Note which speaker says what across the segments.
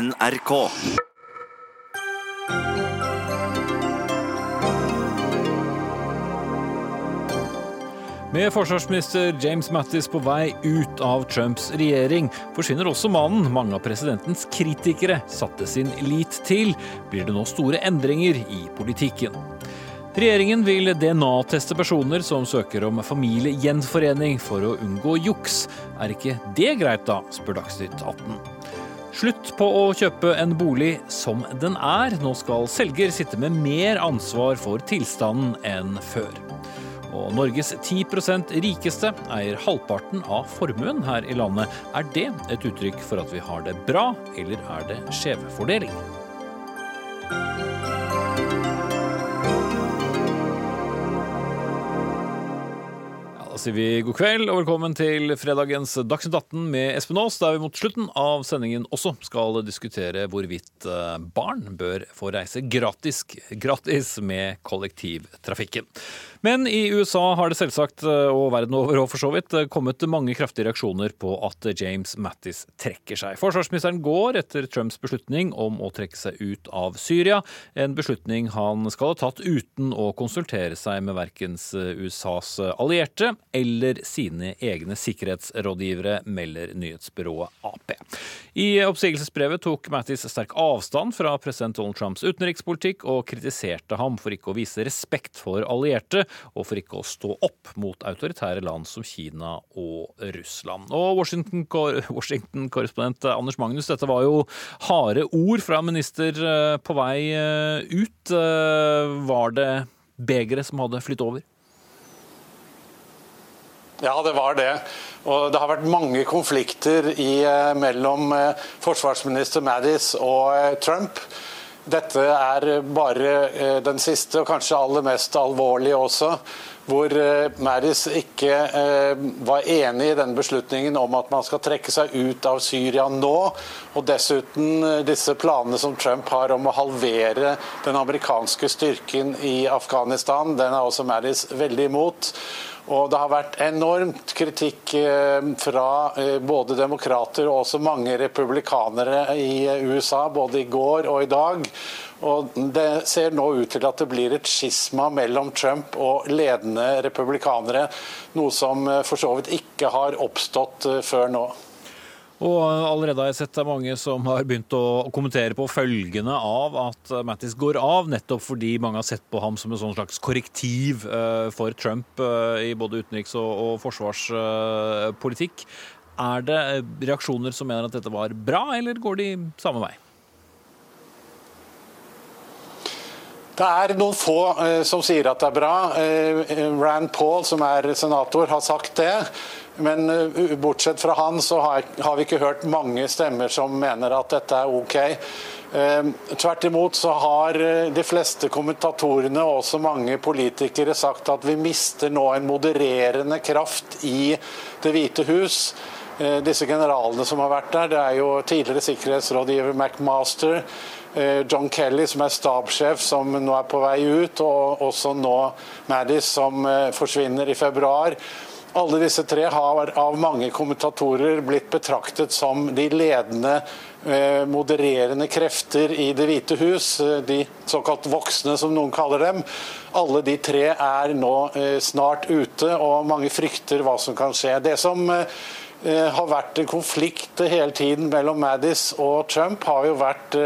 Speaker 1: NRK.
Speaker 2: Med forsvarsminister James Mattis på vei ut av Trumps regjering, forsvinner også mannen mange av presidentens kritikere satte sin lit til. Blir det nå store endringer i politikken? Regjeringen vil DNA-teste personer som søker om familiegjenforening for å unngå juks. Er ikke det greit, da, spør Dagsnytt 18. Slutt på å kjøpe en bolig som den er. Nå skal selger sitte med mer ansvar for tilstanden enn før. Og Norges 10% rikeste eier halvparten av formuen her i landet. Er det et uttrykk for at vi har det bra, eller er det skjevfordeling? Da sier vi god kveld og velkommen til fredagens Dagsnytt 18 med Espen Aas, der vi mot slutten av sendingen også skal diskutere hvorvidt eh, barn bør få reise gratis, gratis med kollektivtrafikken. Men i USA har det selvsagt, eh, og verden over og for så vidt, eh, kommet mange kraftige reaksjoner på at James Mattis trekker seg. Forsvarsministeren går etter Trumps beslutning om å trekke seg ut av Syria, en beslutning han skal ha tatt uten å konsultere seg med verkens USAs allierte eller sine egne sikkerhetsrådgivere, melder nyhetsbyrået Ap. I oppsigelsesbrevet tok Mattis sterk avstand fra president Donald Trumps utenrikspolitikk og kritiserte ham for ikke å vise respekt for allierte og for ikke å stå opp mot autoritære land som Kina og Russland. Og Washington-korrespondent Washington Anders Magnus, dette var jo harde ord fra minister eh, på vei eh, ut. Eh, Var det begeret som hadde flytt over?
Speaker 3: Ja, det var det. Og det har vært mange konflikter i, mellom forsvarsminister Madis og Trump. Dette er bare eh, den siste, og kanskje aller mest alvorlige også, hvor eh, Madis ikke eh, var enig i den beslutningen om at man skal trekke seg ut av Syria nå. Og dessuten disse planene som Trump har om å halvere den amerikanske styrken i Afghanistan. Den er også Madis veldig imot. Og det har vært enormt kritikk eh, fra eh, både demokrater og også mange republikanere i eh, USA, både i går og i dag. Og Det ser nå ut til at det blir et skisma mellom Trump og ledende republikanere. Noe som for så vidt ikke har oppstått før nå.
Speaker 2: Og allerede har jeg sett det mange som har begynt å kommentere på følgene av at Mattis går av, nettopp fordi mange har sett på ham som en sånn slags korrektiv eh, for Trump eh, i både utenriks- og, forsvarspolitikk. Er det eh, reaksjoner som mener at dette var bra, eller går de samme vei?
Speaker 3: Det er noen få som sier at det er bra. Rand Paul, som er senator, har sagt det. Men eh, bortsett fra han, så har, vi ikke hørt mange stemmer som mener at dette er OK. Eh, tvert imot så har eh, de fleste kommentatorene og også mange politikere sagt at vi mister nå en modererende kraft i Det hvite hus. Eh, Disse generalene som har vært der, det er jo tidligere sikkerhetsrådgiver McMaster, John Kelly, som er stabssjef, som nå er på vei ut, og også nå Maddis, som forsvinner i februar. Alle disse tre har av mange kommentatorer blitt betraktet som de ledende eh, modererende krefter i Det hvite hus, eh, de såkalt voksne som noen kaller dem. Alle de tre er nå eh, snart ute, og mange frykter hva som kan skje. Det som har vært en konflikt hele tiden mellom Maddis og Trump, har jo vært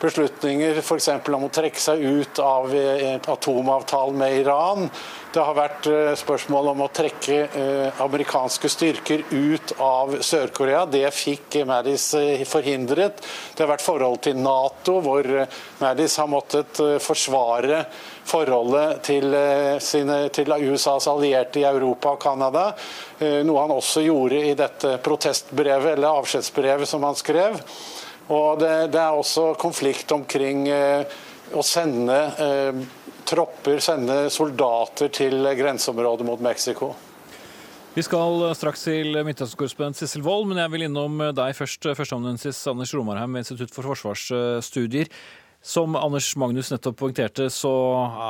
Speaker 3: beslutninger f.eks. om å trekke seg ut av eh, atomavtalen med Iran. Det har vært eh, spørsmål om å trekke eh, amerikanske styrker ut av Sør-Korea. Det fikk Maddis eh, forhindret. Det har vært forhold til Nato, hvor Maddis har måttet forsvare forholdet til, sine, til USAs allierte i Europa og Canada. Noe han også gjorde i dette protestbrevet, eller avskjedsbrevet som han skrev. Og det, det er også konflikt omkring eh, å sende eh, tropper, sende soldater til grenseområdet mot Mexico.
Speaker 2: Vi skal straks til Midtøsten-korrespondent Sissel Wold, men jeg vil innom deg først. Førsteamanuensis Anders Romarheim ved Institutt for forsvarsstudier. Som Anders Magnus nettopp poengterte, så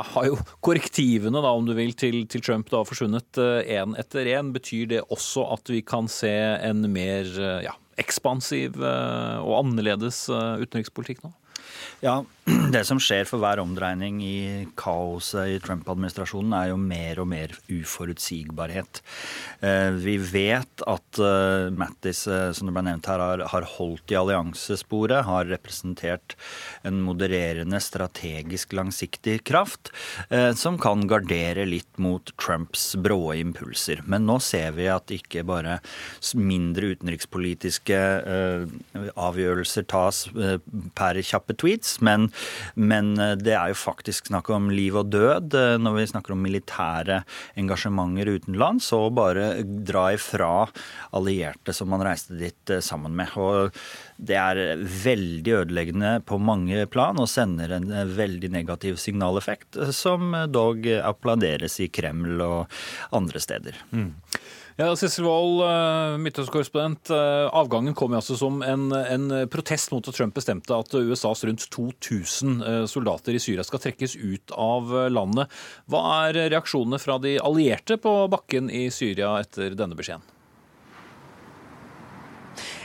Speaker 2: har jo korrektivene da, om du vil, til, til Trump da forsvunnet én etter én. Betyr det også at vi kan se en mer ja, ekspansiv og annerledes utenrikspolitikk nå?
Speaker 1: Ja, Det som skjer for hver omdreining i kaoset i Trump-administrasjonen, er jo mer og mer uforutsigbarhet. Eh, vi vet at eh, Mattis, eh, som det ble nevnt her, har holdt i alliansesporet, har representert en modererende, strategisk langsiktig kraft, som kan gardere litt mot Trumps brå impulser. Men nå ser vi at ikke bare mindre utenrikspolitiske avgjørelser tas per kjappe tweets, men men eh, det er jo faktisk snakk om liv og død eh, når vi snakker om militære engasjementer utenlands, og bare dra ifra allierte som man reiste dit eh, sammen med. Og det er veldig ødeleggende på mange plan og sender en veldig negativ signaleffekt, som dog applauderes i Kreml og andre steder. Mm.
Speaker 2: Ja, Sissel Wold, eh, Midtøsten-korrespondent. Eh, avgangen kom altså som en, en, protest mot at Trump bestemte at USAs rundt 2000 eh, soldater i Syria skal trekkes ut av landet. Hva er reaksjonene fra de allierte på bakken i Syria etter denne beskjeden?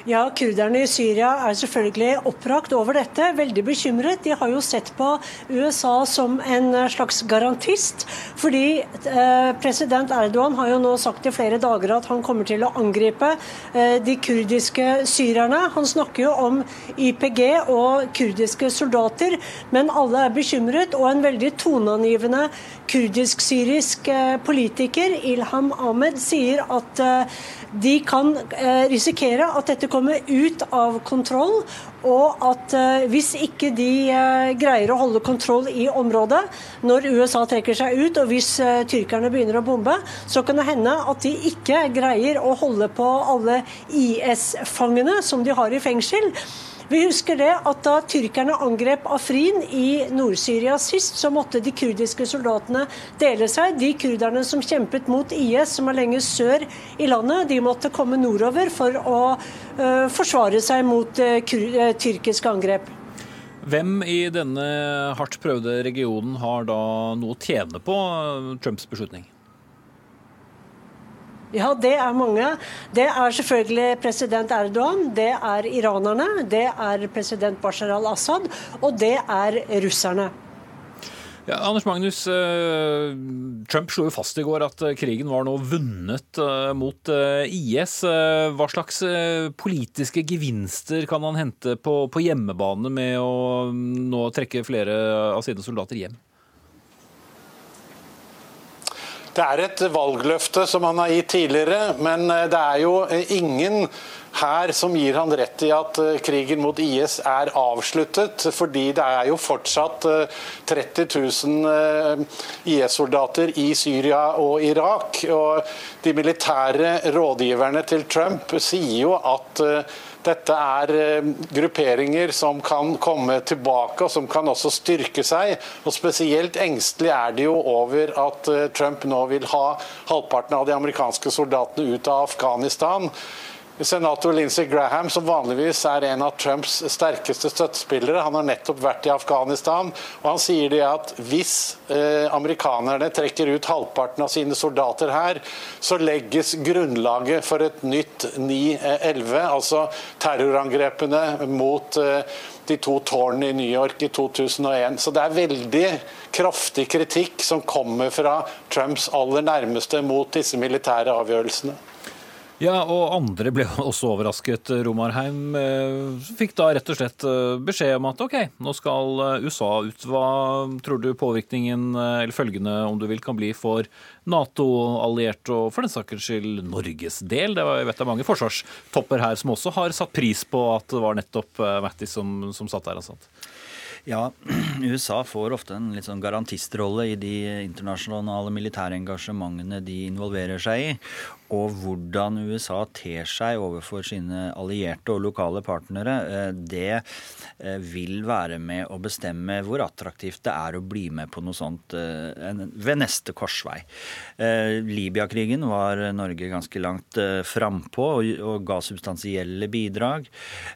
Speaker 4: Ja, Kurderne i Syria er selvfølgelig oppbrakt over dette, veldig bekymret. De har jo sett på USA som en slags garantist. Fordi eh, president Erdogan har jo nå sagt i flere dager at han kommer til å angripe eh, de kurdiske syrerne. Han snakker jo om YPG og kurdiske soldater, men alle er bekymret. Og en veldig toneangivende kurdisk-syrisk eh, politiker, Ilham Ahmed, sier at eh, de kan eh, risikere at dette kommer ut av kontroll, og at eh, hvis ikke de eh, greier å holde kontroll i området når USA trekker seg ut, og hvis tyrkerne begynner å bombe, så kan det hende at de ikke greier å holde på alle IS-fangene som de har i fengsel. Vi husker det at da tyrkerne angrep Afrin i Nord-Syria sist, så måtte de kurdiske soldatene dele seg. De kurderne som kjempet mot IS, som er lenger sør i landet, de måtte komme nordover for å uh, forsvare seg mot uh, tyrkiske angrep.
Speaker 2: Hvem i denne hardt prøvde regionen har da noe å tjene på Trumps beslutning?
Speaker 4: Ja, det er mange. Det er selvfølgelig president Erdogan, det er iranerne, det er president Bashar al-Assad, og det er russerne.
Speaker 2: Ja, Anders Magnus, eh, Trump slo jo fast i går at eh, krigen var nå vunnet eh, mot IS. Hva slags politiske gevinster kan han hente på, på hjemmebane med å mm, nå trekke flere av sine soldater hjem?
Speaker 3: Det er et valgløfte som han har gitt tidligere, men eh, det er jo eh, ingen her som gir han rett i at eh, krigen mot IS er avsluttet. Fordi det er jo fortsatt 30 000 IS-soldater i Syria og Irak. Og de militære rådgiverne til Trump sier jo at dette er eh, grupperinger som kan komme tilbake og som kan også styrke seg. Og Spesielt engstelig er de jo over at eh, Trump nå vil ha halvparten av de amerikanske soldatene ut av Afghanistan. Senator Lindsey Graham, som vanligvis er en av Trumps sterkeste støttespillere, han har nettopp vært i Afghanistan, og han sier det at hvis eh, amerikanerne trekker ut halvparten av sine soldater her, så legges grunnlaget for et nytt 9-11, altså terrorangrepene mot eh, de to tårnene i New York i 2001. Så det er veldig kraftig kritikk som kommer fra Trumps aller nærmeste mot disse militære avgjørelsene.
Speaker 2: Ja, og andre ble også overrasket. Romarheim eh, fikk da rett og slett eh, beskjed om at OK, nå skal eh, USA ut. Hva tror du påvirkningen, eller følgende om du vil, kan bli for Nato-allierte og for den saks skyld Norges del? Det var, jeg vet det er mange forsvarstopper her som også har satt pris på at det var nettopp Mattis som, som satt der. Altså.
Speaker 1: Ja, USA får ofte en litt sånn garantistrolle i de internasjonale militære engasjementene de involverer seg i. Og hvordan USA ter seg overfor sine allierte og lokale partnere, eh, det eh, vil være med å bestemme hvor attraktivt det er å bli med på noe sånt eh, ved neste korsvei. Libya-krigen var Norge ganske langt frampå og ga substansielle bidrag.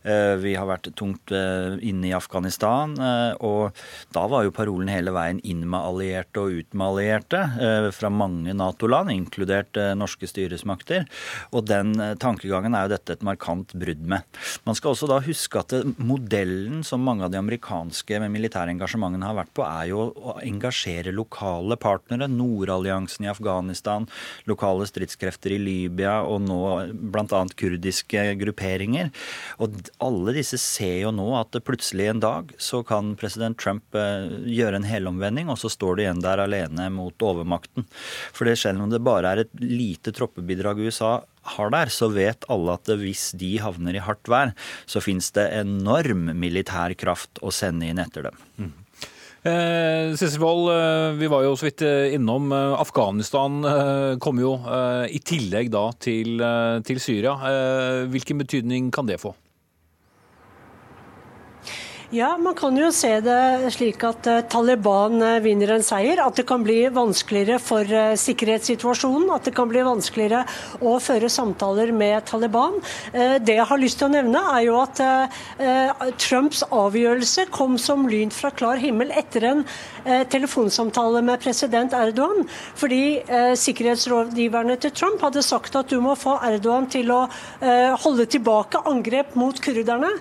Speaker 1: Vi har vært tungt inne i Afghanistan, og da var jo parolen hele veien inn med allierte og ut med allierte fra mange Nato-land, inkludert norske styresmakter styresmakter. Og den tankegangen er jo dette et markant brudd med. Man skal også da huske at modellen som mange av de amerikanske med militære engasjementene har vært på, er jo å engasjere lokale partnere. Nordalliansen i Afghanistan, lokale stridskrefter i Libya og nå bl.a. kurdiske grupperinger. Og alle disse ser jo nå at plutselig en dag så kan president Trump gjøre en helomvending, og så står de igjen der alene mot overmakten. For det selv om det bare er et lite troppebidrag USA har der, så vet alle at hvis de havner i hardt vær, så fins det enorm militær kraft å sende inn etter dem. Mm.
Speaker 2: Eh, Sissel Wold, eh, vi var jo så vidt eh, innom eh, Afghanistan. Eh, kom jo eh, i tillegg da til, til Syria. hvilken betydning kan det få?
Speaker 4: Ja, man kan jo se det slik at uh, Taliban uh, vinner en seier. At det kan bli vanskeligere for uh, sikkerhetssituasjonen. At det kan bli vanskeligere å føre samtaler med Taliban. det jeg har lyst til å nevne, er jo at Trumps avgjørelse kom som lyn fra klar himmel etter en telefonsamtale med president Erdogan. Fordi sikkerhetsrådgiverne til Trump hadde sagt at du må få Erdogan til å holde tilbake angrep mot kurderne.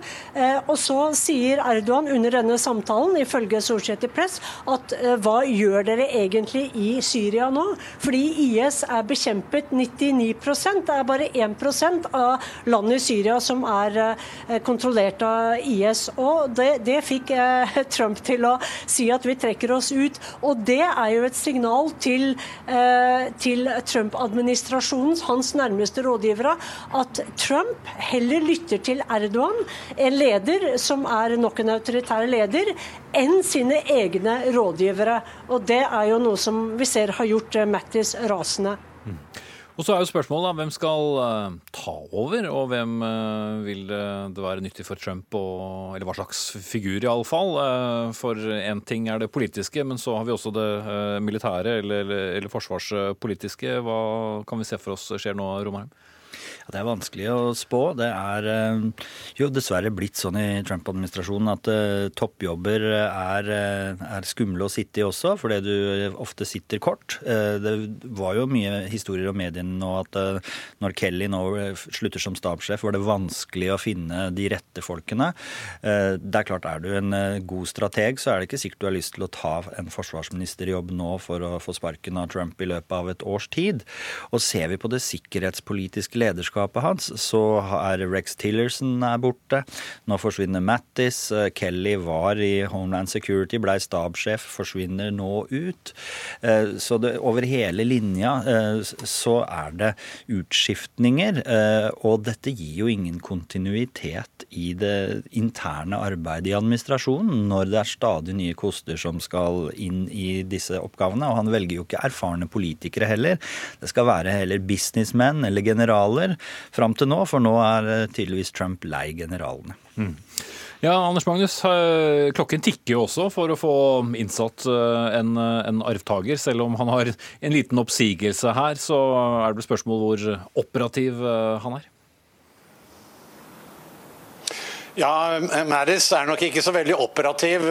Speaker 4: og så sier Erdogan Erdogan under denne samtalen, ifølge Associated Press, at uh, hva gjør dere egentlig i Syria nå? Fordi IS er bekjempet 99 Det er bare 1% av landet i Syria som er uh, kontrollert av IS. Og det, det fikk uh, Trump til å si at vi trekker oss ut. Og det er jo et signal til, til Trump-administrasjonen, hans nærmeste rådgivere, at Trump heller lytter til Erdogan, en leder som er nok en en autoritær leder enn sine egne rådgivere. Og det er jo noe som vi ser har gjort eh, Mattis rasende. Mm.
Speaker 2: Og så er jo spørsmålet da, hvem skal uh, ta over, og hvem uh, vil det, være nyttig for Trump, og, eller hva slags figur iallfall. For én ting er det politiske, men så har vi også det militære eller, eller, forsvarspolitiske. Hva kan vi se for oss skjer nå, Romarheim?
Speaker 1: Det er vanskelig å spå. Det er eh, jo dessverre blitt sånn i Trump-administrasjonen at uh, toppjobber er, uh, er, skumle å sitte i også, fordi du ofte sitter kort. Det var jo mye historier om mediene nå at når Kelly nå slutter som stabssjef, var det vanskelig å finne de rette folkene. Det er klart, er du en god strateg, så er det ikke sikkert du har lyst til å ta en forsvarsministerjobb nå for å få sparken av Trump i løpet av et års tid. Og ser vi på det sikkerhetspolitiske lederskapet lederskapet hans, så er Rex Tillerson er borte. Nå forsvinner Mattis. Eh, Kelly var i Homeland Security, blei stabssjef, forsvinner nå ut. Eh, så det, over hele linja eh, så er det utskiftninger. Og dette gir jo ingen kontinuitet i det interne arbeidet i administrasjonen når det er stadig nye koster som skal inn i disse oppgavene. Og han velger jo ikke erfarne politikere heller. Det skal være heller businessmen eller generaler fram til nå, for nå er eh, tydeligvis Trump lei generalene. Mm.
Speaker 2: Ja, Anders Magnus, eh, klokken tikker jo også for å få innsatt eh, en, en, arvtaker. Selv om han har en liten oppsigelse her, så er det spørsmål hvor operativ han er.
Speaker 3: Ja, Maris er nok ikke så veldig operativ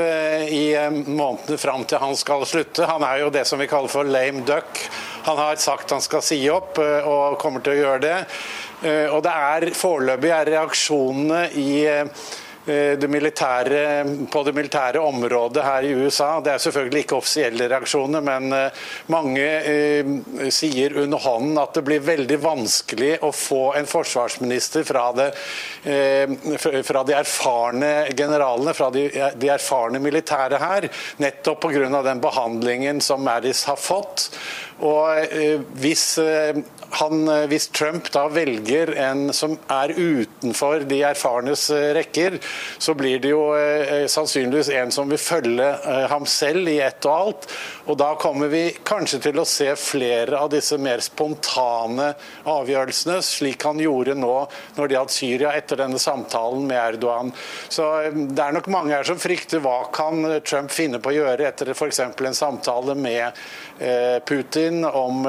Speaker 3: i månedene fram til han skal slutte. Han er jo det som vi kaller for lame duck. Han har sagt han skal si opp, og kommer til å gjøre det. Eh, og det er foreløpig er reaksjonene i eh, det militære, på det militære området her i USA. Det er selvfølgelig ikke offisielle reaksjoner, men eh, mange eh, sier under hånden at det blir veldig vanskelig å få en forsvarsminister fra, det, eh, fra de erfarne generalene, fra de, de erfarne militære her, nettopp pga. den behandlingen som Maris har fått. Og eh, hvis han, eh, hvis Trump da velger en som er utenfor de erfarnes eh, rekker, så blir det jo eh, sannsynligvis en som vil følge ham selv i ett og alt. Og da kommer vi kanskje til å se flere av disse mer spontane avgjørelsene, slik han gjorde nå når det gjaldt Syria etter denne samtalen med Erdogan. Så det er nok mange her som frykter hva kan Trump finne på å gjøre etter f.eks. en samtale med Putin om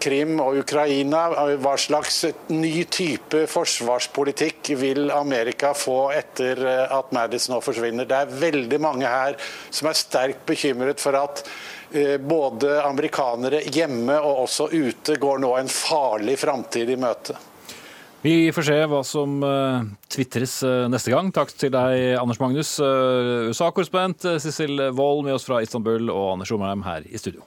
Speaker 3: Krim og Ukraina. Hva slags ny type forsvarspolitikk vil Amerika få etter at Madis nå forsvinner? Det er veldig mange her som er sterkt bekymret for at både amerikanere hjemme og også ute går nå en farlig framtid i møte.
Speaker 2: Vi får se hva som tvitres neste gang. Takk til deg, Anders Magnus, USA-korrespondent, Sissel Wold med oss fra Istanbul, og Anders Omheim her i studio.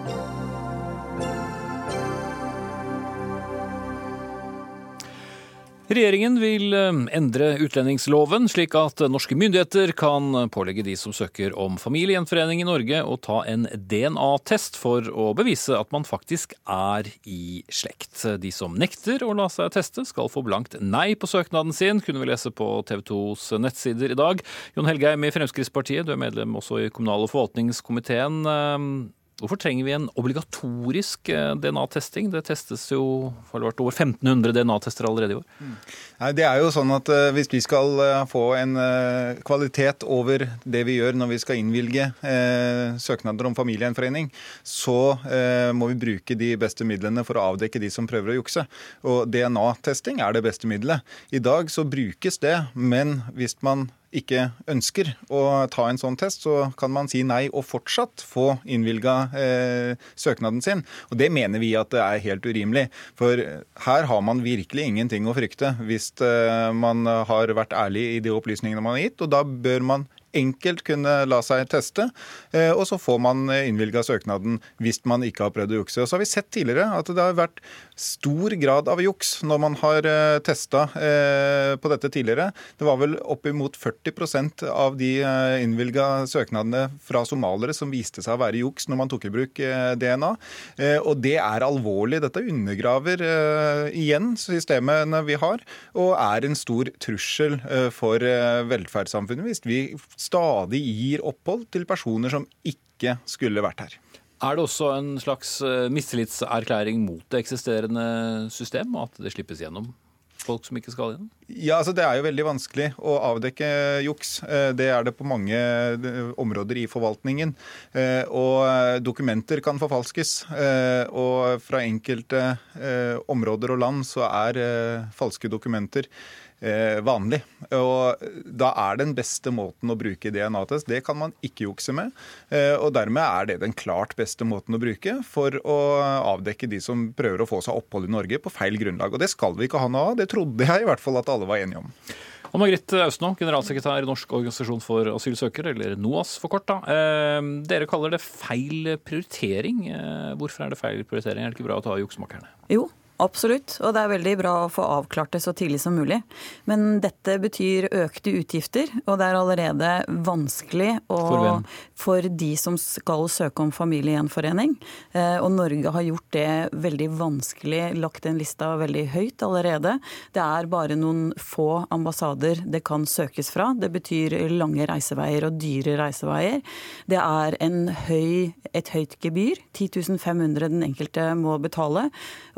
Speaker 2: Regjeringen vil eh, endre utlendingsloven, slik at norske myndigheter kan pålegge de som søker om familiegjenforening i Norge å ta en DNA-test for å bevise at man faktisk er i slekt. De som nekter å la seg teste, skal få blankt nei på søknaden sin, kunne vi lese på TV 2s nettsider i dag. Jon Helgheim i Fremskrittspartiet, du er medlem også i kommunal- og forvaltningskomiteen. Eh, Hvorfor trenger vi en obligatorisk eh, DNA-testing? Det testes jo har det vært over 1500 DNA-tester allerede i år. Mm.
Speaker 5: Det er jo sånn at uh, Hvis vi skal uh, få en kvalitet over det vi gjør når vi skal innvilge søknader om familiegjenforening, så må vi bruke de beste midlene for å avdekke de som prøver å jukse. Og DNA-testing er det beste middelet. I dag så brukes det, men hvis man ikke ønsker å ta en sånn test, så kan man si nei og fortsatt få innvilga eh, søknaden sin. Og Det mener vi at det er helt urimelig. For her har man virkelig ingenting å frykte hvis eh, man har vært ærlig i de opplysningene man har gitt. Og da bør man enkelt kunne la seg teste, eh, og så får man innvilga søknaden hvis man ikke har prøvd å jukse. Og så har vi sett tidligere at det har vært stor grad av juks når man har eh, testa eh, på dette tidligere. Det var vel oppimot 40% av de innvilga søknadene fra somalere som viste seg å være juks når man tok i bruk DNA. Og det er alvorlig. Dette undergraver igjen systemene vi har, og er en stor trussel for velferdssamfunnet hvis vi stadig gir opphold til personer som ikke skulle vært her.
Speaker 2: Er det også en slags eh, mistillitserklæring mot det eksisterende system, at det slippes gjennom folk som ikke skal gjennom?
Speaker 5: Ja, altså Det er jo veldig vanskelig å avdekke juks. Eh, det er det på mange eh, områder i forvaltningen. Og dokumenter kan forfalskes. Og fra enkelte områder og land så er falske dokumenter vanlig. Og Da er den beste måten å bruke DNA-test. Det kan man ikke jukse med. Eh, og Dermed er det den klart beste måten å bruke for å avdekke de som prøver å få seg opphold i Norge på feil grunnlag. Og Det skal vi ikke ha noe av. Det trodde jeg i hvert fall at alle var enige om.
Speaker 2: Og Margrethe Austnå, generalsekretær i Norsk organisasjon for asylsøkere, eller NOAS for kort. da. Eh, dere kaller det feil prioritering. Hvorfor er det feil prioritering? Er det ikke bra å ta juksemakerne?
Speaker 6: Jo, Absolutt, og det er veldig bra å få avklart det så tidlig som mulig. Men dette betyr økte utgifter, og det er allerede vanskelig å,
Speaker 2: for,
Speaker 6: for, de som skal søke om familiegjenforening. Eh, og Norge har gjort det veldig vanskelig, lagt den lista veldig høyt allerede. Det er bare noen få ambassader det kan søkes fra. Det betyr lange reiseveier og dyre reiseveier. Det er høy, et høyt gebyr. 10 500 den enkelte må betale.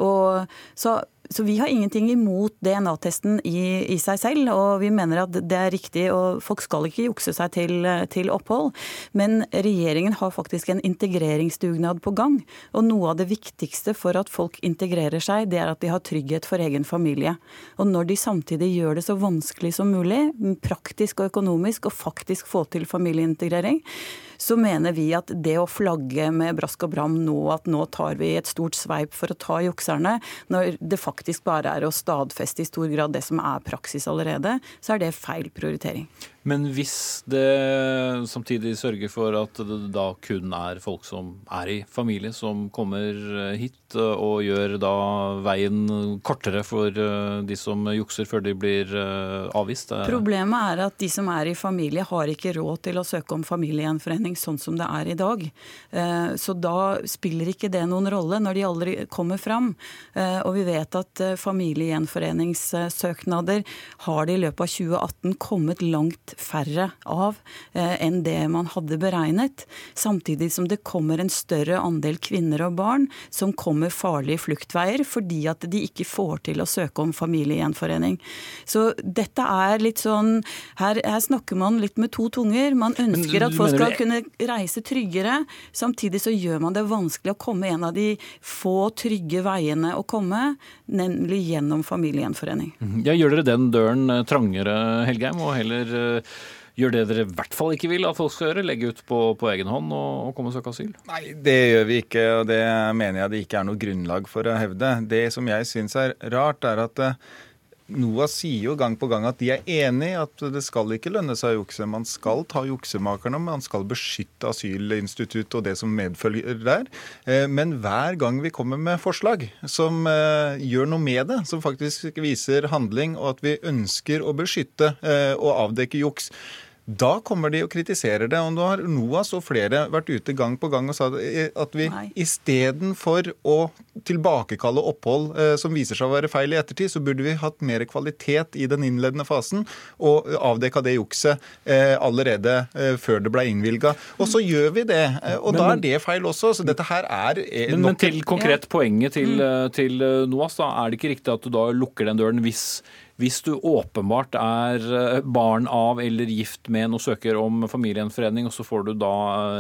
Speaker 6: Og så så vi har ingenting imot DNA-testen i, i, seg selv, og vi mener at det er riktig. og Folk skal ikke jukse seg til, til, opphold. Men regjeringen har faktisk en integreringsdugnad på gang. Og noe av det viktigste for at folk integrerer seg, det er at de har trygghet for egen familie. Og når de samtidig gjør det så vanskelig som mulig, praktisk og økonomisk, og faktisk få til familieintegrering, så mener vi at det å flagge med brask og bram nå at nå tar vi et stort sveip for å ta jukserne, når det faktisk faktisk bare er å stadfeste i stor grad det som er praksis allerede, så er det feil prioritering.
Speaker 2: Men hvis det samtidig sørger for at det da kun er folk som er i familie, som kommer hit og gjør da veien kortere for eh, de som jukser før de blir eh, avvist
Speaker 6: Problemet er at de som er i familie, har ikke råd til å søke om familiegjenforening sånn som det er i dag. Eh, så da spiller ikke det noen rolle når de aldri kommer fram. Og vi vet at eh, familiegjenforeningssøknader har det i løpet av 2018 kommet langt færre av eh, enn det man hadde beregnet. Samtidig som det kommer en større andel kvinner og barn som kommer farlige fluktveier fordi at de ikke får til å søke om familiegjenforening. Så dette er litt sånn Her, her snakker man litt med to tunger. Man ønsker at folk skal kunne reise tryggere. Samtidig så gjør man det vanskelig å komme en av de få trygge veiene å komme, nemlig gjennom familiegjenforening.
Speaker 2: Ja, gjør dere den døren eh, trangere, Helgheim, og heller eh, gjør det dere i hvert fall ikke vil at folk skal gjøre? Legge ut på, på egen hånd og, og komme og søke asyl?
Speaker 5: Nei, det gjør vi ikke, og det mener jeg det ikke er noe grunnlag for å hevde. Det som jeg syns er rart, er at eh, NOAH sier jo gang på gang at de er enig i at det skal ikke lønne seg å jukse. Man skal ta juksemakerne, man skal beskytte asylinstituttet og det som medfølger der. Eh, Men hver gang vi kommer med forslag som eh, gjør noe med det, som faktisk viser handling, og at vi ønsker å beskytte eh, og avdekke juks, da kommer de og kritiserer det. Og nå har NOAS og flere vært ute gang på gang og sa at vi istedenfor å tilbakekalle opphold eh, som viser seg å være feil i ettertid, så burde vi hatt mer kvalitet i den innledende fasen og avdekka det jukset eh, allerede eh, før det ble innvilga. Og så gjør vi det. Eh, og
Speaker 2: Men-
Speaker 5: da er det feil også. Så dette her er
Speaker 2: men, Men,
Speaker 5: men
Speaker 2: til konkret poenget til, eh, til eh, NOAS, da, er det ikke riktig at du da lukker den døren hvis, hvis du åpenbart er eh, barn av eller gift med en og søker om familiegjenforening, og så får du da,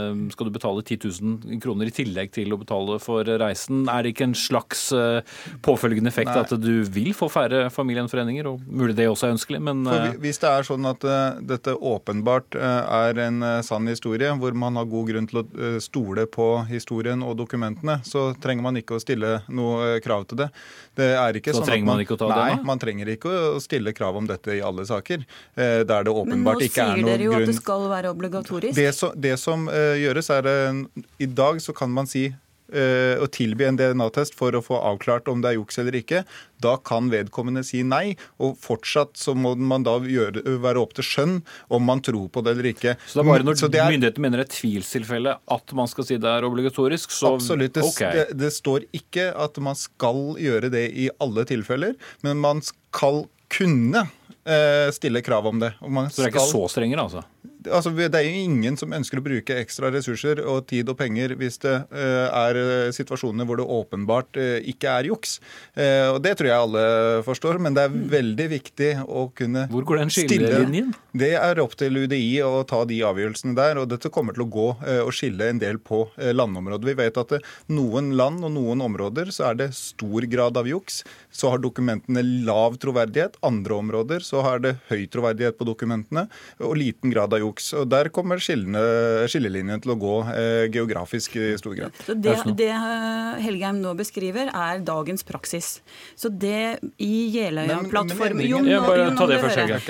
Speaker 2: eh, skal du betale 10 000 kroner i tillegg til å betale for reisen. Er det ikke en slags eh, påfølgende effekt
Speaker 5: Nei.
Speaker 2: at du vil få færre familiegjenforeninger? Og mulig det også er ønskelig, men
Speaker 5: For Hvis det er sånn at dette åpenbart er en sann historie, hvor man har god grunn til å stole på historien og dokumentene, så trenger man ikke å stille noe krav til det. Det er ikke
Speaker 2: Så
Speaker 5: sånn
Speaker 2: trenger
Speaker 5: at
Speaker 2: man ikke å ta det,
Speaker 5: Nei, man trenger ikke å stille krav om dette i alle saker. eh, Der det åpenbart ikke er noen grunn Men nå sier
Speaker 6: dere jo at det skal være obligatorisk.
Speaker 5: det, så, det som eh, gjøres, er eh, I dag så kan man si å tilby en DNA-test for å få avklart om det er juks eller ikke. Da kan vedkommende si nei, og fortsatt så må man da gjøre, være opp til skjønn om man tror på det eller ikke.
Speaker 2: så det er bare når
Speaker 5: er-
Speaker 2: myndighetene mener det er et tvilstilfelle at man skal si det er obligatorisk, så
Speaker 5: Absolutt. Det,
Speaker 2: okay.
Speaker 5: det, det står ikke at man skal gjøre det i alle tilfeller, men man skal kunne eh, stille krav om det.
Speaker 2: Så det er ikke så strengere, altså?
Speaker 5: Altså, det er jo ingen som ønsker å bruke ekstra ressurser og tid og penger hvis det eh, er eh, situasjoner hvor det åpenbart eh, ikke er juks. Og Det tror jeg alle forstår, men det er veldig viktig å kunne
Speaker 2: Hvor går den skillelinjen?
Speaker 5: Det er opp til UDI å ta de avgjørelsene der, og dette kommer til å gå og skille en del på landområdet. Vi vet at noen land og noen områder så er det stor grad av juks. Så har dokumentene lav troverdighet. Andre områder så har det høy troverdighet på dokumentene og liten grad av juks. Og Der kommer skillene, skillelinjen til å gå eh, geografisk i stor grad.
Speaker 6: Så det, det eh, Helgheim nå beskriver, er dagens praksis. Så det i Jeløya-plattformen.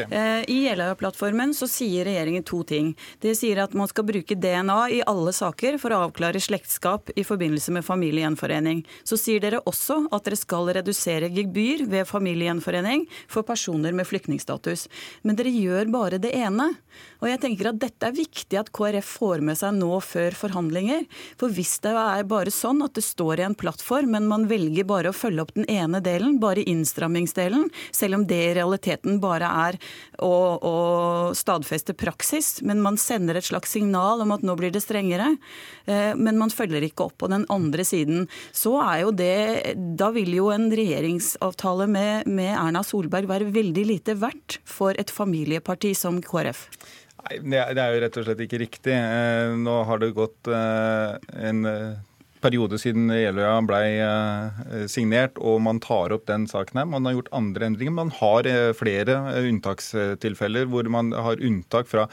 Speaker 6: Eh, I Jeløya-plattformen så sier regjeringen to ting. Det sier at man skal bruke DNA i alle saker for å avklare slektskap i forbindelse med familiegjenforening. Så sier dere også at dere skal redusere gebyr ved familiegjenforening for personer med flyktningstatus. Men dere gjør bare det ene. Og jeg tenker at dette er viktig at KrF får med seg nå før forhandlinger. For hvis det er bare sånn at det står i en plattform, men man velger bare å følge opp den ene delen, bare innstrammingsdelen, selv om det i realiteten bare er å, å stadfeste praksis, men man sender et slags signal om at nå blir det strengere, eh, men man følger ikke opp på den andre siden, så er jo det Da vil jo en regjeringsavtale med, med Erna Solberg være veldig lite verdt for et familieparti som KrF.
Speaker 5: Nei, det er, jo rett og slett ikke riktig. Eh, Nå har det gått eh, en eh, periode siden Jeløya ble signert, og man tar opp den saken her. Man har gjort andre endringer. Man har flere unntakstilfeller hvor man har unntak fra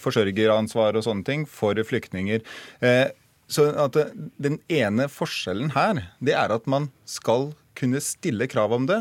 Speaker 5: forsørgeransvar og sånne ting for flyktninger. Så Den ene forskjellen her, det er at man skal kunne stille krav om det.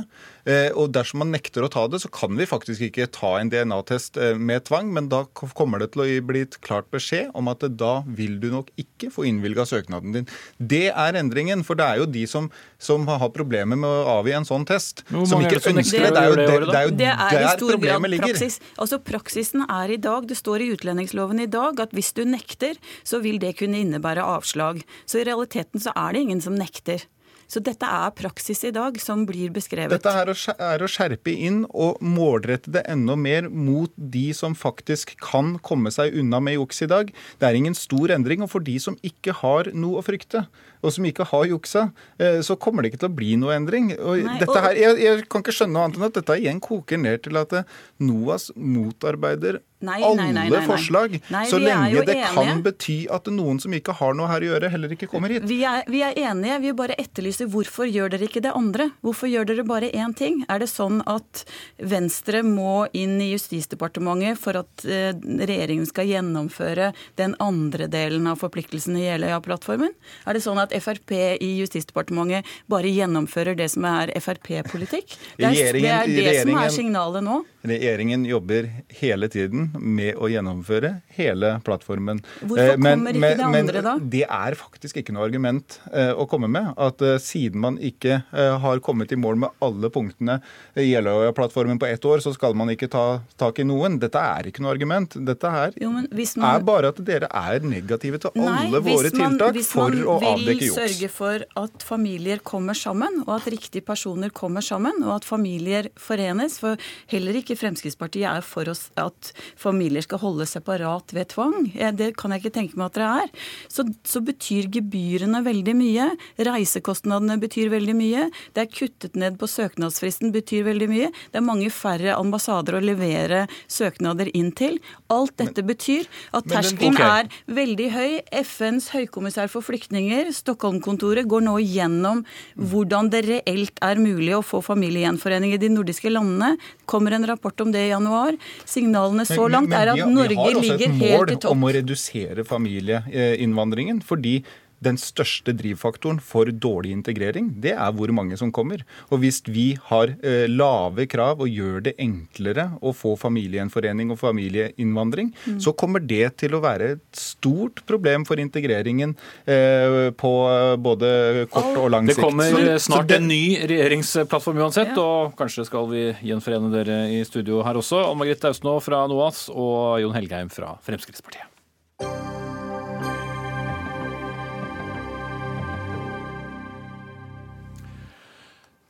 Speaker 5: Eh, og dersom man nekter å ta det, så kan vi faktisk ikke ta en DNA-test eh, med tvang, men da kommer det til å bli et klart beskjed om at da vil du nok ikke få innvilga søknaden din. Det er endringen, for det er jo de som, som har problemer med å avgi en sånn test,
Speaker 2: Nå,
Speaker 5: som ikke ønsker det. Det er jo,
Speaker 2: da?
Speaker 5: det er jo
Speaker 6: Det er
Speaker 5: der problemet ligger.
Speaker 6: praksis. Altså Praksisen er i dag, det står i utlendingsloven i dag, at hvis du nekter, så vil det kunne innebære avslag. Så i realiteten så er det ingen som nekter. Så dette er praksis i dag som blir beskrevet.
Speaker 5: Dette er å, skjer- er å skjerpe inn og målrette det enda mer mot de som faktisk kan komme seg unna med juks i dag. Det er ingen stor endring. Og for de som ikke har noe å frykte, og som ikke har juksa, eh, så kommer det ikke til å bli noe endring. Og
Speaker 6: Nei,
Speaker 5: dette
Speaker 6: og-
Speaker 5: her, jeg, jeg kan ikke skjønne noe annet enn at dette igjen koker ned til at NOAS motarbeider
Speaker 6: Nei,
Speaker 5: alle
Speaker 6: nei, nei,
Speaker 5: forslag, så lenge det kan bety at noen som ikke har noe her å gjøre, heller ikke kommer hit.
Speaker 6: Vi er, vi er enige, vi bare etterlyser hvorfor gjør dere ikke det andre? Hvorfor gjør dere bare én ting? Er det sånn at Venstre må inn i Justisdepartementet for at eh, regjeringen skal gjennomføre den andre delen av forpliktelsen i Jeløya-plattformen? Er det sånn at Frp i Justisdepartementet bare gjennomfører det som er Frp-politikk? Det, er- det er det som er signalet nå.
Speaker 5: Regjeringen jobber hele tiden med å gjennomføre hele plattformen.
Speaker 6: Hvorfor
Speaker 5: Eh, men-
Speaker 6: kommer ikke
Speaker 5: men-
Speaker 6: det andre da?
Speaker 5: Det er faktisk ikke noe argument eh, å komme med. At eh, siden man ikke har kommet i mål med alle punktene i Jeløya-plattformen på ett år, så skal man ikke ta tak i noen. Dette er ikke noe argument. Dette her
Speaker 6: Jo, man-
Speaker 5: er bare at dere er negative til
Speaker 6: Nei,
Speaker 5: alle våre
Speaker 6: man-
Speaker 5: tiltak for å avdekke juks.
Speaker 6: Hvis man vil sørge for at familier kommer sammen, og at riktige personer kommer sammen, og at familier forenes. For heller ikke Fremskrittspartiet er for oss at familier skal holde separat ved tvang. Eh, Det kan jeg ikke tenke meg at dere er. Så, så betyr gebyrene veldig mye. Reisekostnadene betyr veldig mye. Det er kuttet ned på søknadsfristen, betyr veldig mye. Det er mange færre ambassader å levere søknader inn til. Alt dette betyr at
Speaker 5: men
Speaker 6: terskelen
Speaker 7: okay.
Speaker 6: er veldig høy. FNs høykommissær for flyktninger, Stockholm-kontoret, går nå gjennom hvordan det reelt er mulig å få familiegjenforening i de nordiske landene. Kommer en rapport om det i januar. Signalene så langt er at
Speaker 5: Norge ligger helt
Speaker 6: i topp.
Speaker 5: vi har også et mål om å redusere familieinnvandringen. fordi den største drivfaktoren for dårlig integrering, det er hvor mange som kommer. Og hvis vi har eh, lave krav og gjør det enklere å få familiegjenforening og familieinnvandring,
Speaker 6: Mm.
Speaker 5: så kommer det til å være et stort problem for integreringen eh, på eh, både kort og lang sikt.
Speaker 2: Det
Speaker 5: kommer
Speaker 2: snart
Speaker 5: det-
Speaker 2: en ny regjeringsplattform uansett,
Speaker 6: Ja.
Speaker 2: og kanskje skal vi gjenforene dere i studio her også. Ann Margrethe Austnå fra NOAS og Jon Helgheim fra Fremskrittspartiet.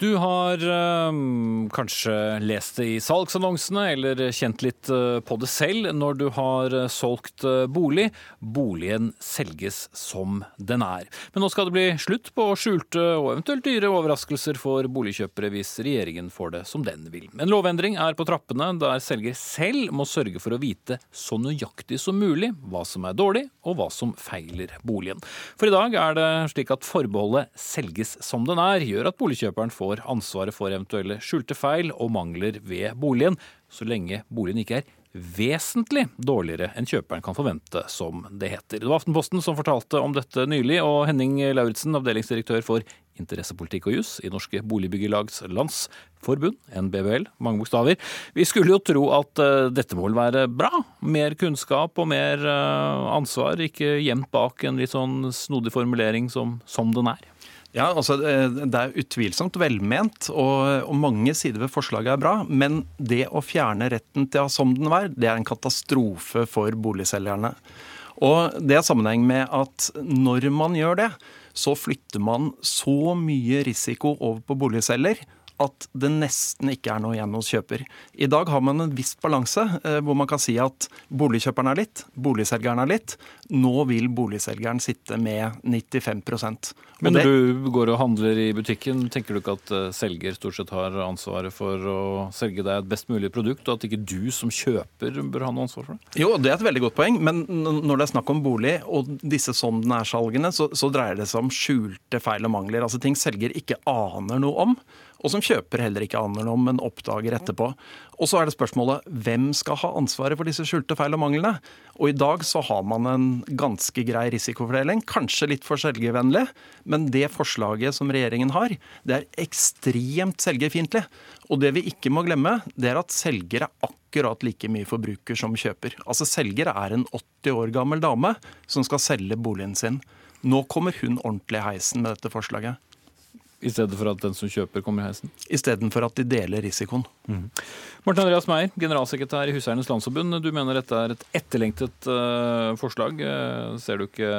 Speaker 2: Du har øh, kanskje lest det i salgsannonsene eller kjent litt eh, på det selv når du har eh, solgt eh, bolig. Boligen selges som den er. Men nå skal det bli slutt på skjulte og eventuelt dyre overraskelser for boligkjøpere hvis regjeringen får det som den vil. En lovendring er på trappene der selger selv må sørge for å vite så nøyaktig som mulig hva som er dårlig og hva som feiler boligen. For i dag er det slik at forbeholdet 'selges som den er' gjør at boligkjøperen får ansvaret for eventuelle skjulte feil og mangler ved boligen, så lenge boligen ikke er vesentlig dårligere enn kjøperen kan forvente, som det heter. Det var Aftenposten som fortalte om dette nylig, og Henning Lauritzen, avdelingsdirektør for interessepolitikk og jus i Norske Boligbyggelags Landsforbund, NBBL, mange bokstaver. Vi skulle jo tro at eh, dette må vel være bra? Mer kunnskap og mer eh, ansvar, ikke gjemt bak en litt sånn snodig formulering som 'som den er'.
Speaker 7: Ja, altså Det er utvilsomt velment, og, og mange sider ved forslaget er bra. Men det å fjerne retten til å ha som den var, det er en katastrofe for boligselgerne. Og det har sammenheng med at når man gjør det, så flytter man så mye risiko over på boligselger at det nesten ikke er noe igjen hos kjøper. I dag har man en viss balanse, eh, hvor man kan si at boligkjøperen er litt, boligselgeren er litt. Nå vil boligselgeren sitte med 95 Og
Speaker 2: Men
Speaker 7: det-
Speaker 2: når du går og handler i butikken, tenker du ikke at eh, selger stort sett har ansvaret for å selge deg et best mulig produkt, og at ikke du som kjøper bør ha noe ansvar for det?
Speaker 7: Jo, det er et veldig godt poeng, men når det er snakk om bolig og disse som den er-salgene, så, så dreier det seg om skjulte feil og mangler. Altså ting selger ikke aner noe om, og som kjøper heller ikke aner om, men oppdager etterpå. Og så er det spørsmålet hvem skal ha ansvaret for disse skjulte feil og manglene? Og i dag så har man en ganske grei risikofordeling, kanskje litt for selgervennlig, men det forslaget som regjeringen har, det er ekstremt selgerfiendtlig. Og det vi ikke må glemme, det er at selger er akkurat like mye forbruker som kjøper. Altså Selger er en 80 år gammel dame som skal selge boligen sin. Nå kommer hun ordentlig i heisen med dette forslaget.
Speaker 2: I stedet for at den som kjøper, kommer i heisen.
Speaker 7: Istedenfor at de deler risikoen.
Speaker 2: Martin Andreas Meyer, generalsekretær i Huseiernes Landsforbund. Du mener dette er et etterlengtet uh, forslag. Uh, ser du ikke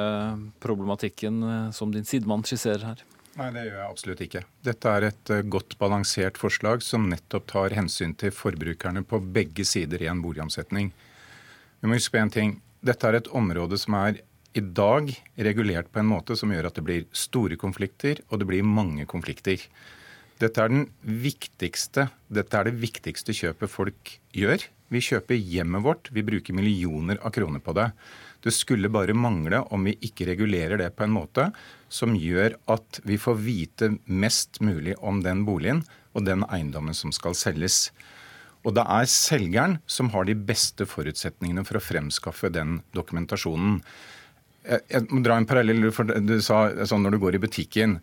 Speaker 2: problematikken uh, som din sidemann skisserer her?
Speaker 8: Nei, det gjør jeg absolutt ikke. Dette er et eh, godt balansert forslag som nettopp tar hensyn til forbrukerne på begge sider i en boligomsetning. Vi må huske på en ting. Dette er et område som er i dag regulert på en måte som gjør at det blir store konflikter, og det blir mange konflikter. Dette er, viktigste, dette er det viktigste kjøpet folk gjør. Vi kjøper hjemmet vårt, vi bruker millioner av kroner på det. Det skulle bare mangle om vi ikke regulerer det på en måte som gjør at vi får vite mest mulig om den boligen og den eiendommen som skal selges. Og det er selgeren som har de beste forutsetningene for å fremskaffe den dokumentasjonen. Jeg må dra en parallell, for Du sa sånn når du går i butikken.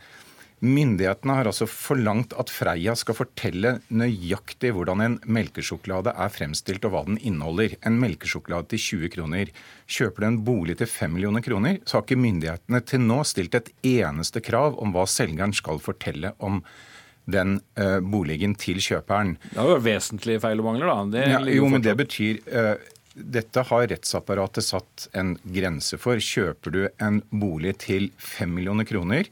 Speaker 8: Myndighetene har altså forlangt at Freia skal fortelle nøyaktig hvordan en melkesjokolade er fremstilt og hva den inneholder. En melkesjokolade til 20 kroner. Kjøper du en bolig til 5 millioner kroner, så har ikke myndighetene til nå stilt et eneste krav om hva selgeren skal fortelle om den uh, boligen til kjøperen.
Speaker 2: Det er jo vesentlige feil og mangler, da.
Speaker 8: Ja, jo, men det betyr uh, dette har rettsapparatet satt en grense for. Kjøper du en bolig til 5 millioner kroner,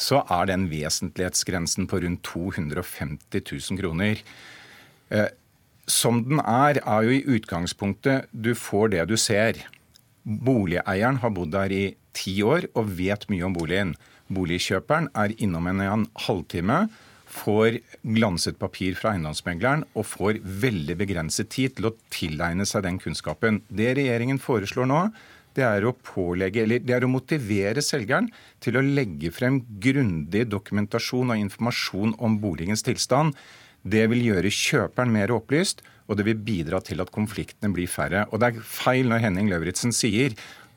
Speaker 8: så er den vesentlighetsgrensen på rundt 250 000 kroner. Eh, som den er, er jo i utgangspunktet du får det du ser. Boligeieren har bodd der i ti år og vet mye om boligen. Boligkjøperen er innom en, halvtime, får glanset papir fra eiendomsmegleren og får veldig begrenset tid til å tilegne seg den kunnskapen. Det regjeringen foreslår nå, det er å pålegge, eller det er å motivere selgeren til å legge frem grundig dokumentasjon og informasjon om boligens tilstand. Det vil gjøre kjøperen mer opplyst, og det vil bidra til at konfliktene blir færre. Og det er feil når Henning Lauritzen sier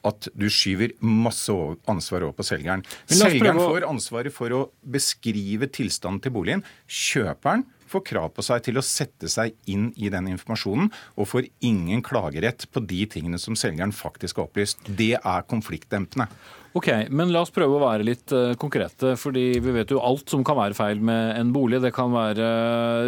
Speaker 8: at du skyver masse ansvar over på selgeren. Selgeren får ansvaret for å beskrive tilstanden til boligen. Kjøperen får krav på seg til å sette seg inn i den informasjonen, og får ingen klagerett på de tingene som selgeren faktisk har opplyst. Det er konfliktdempende.
Speaker 2: Ok, men La oss prøve å være litt uh, konkrete. fordi Vi vet jo alt som kan være feil med en bolig. Det kan være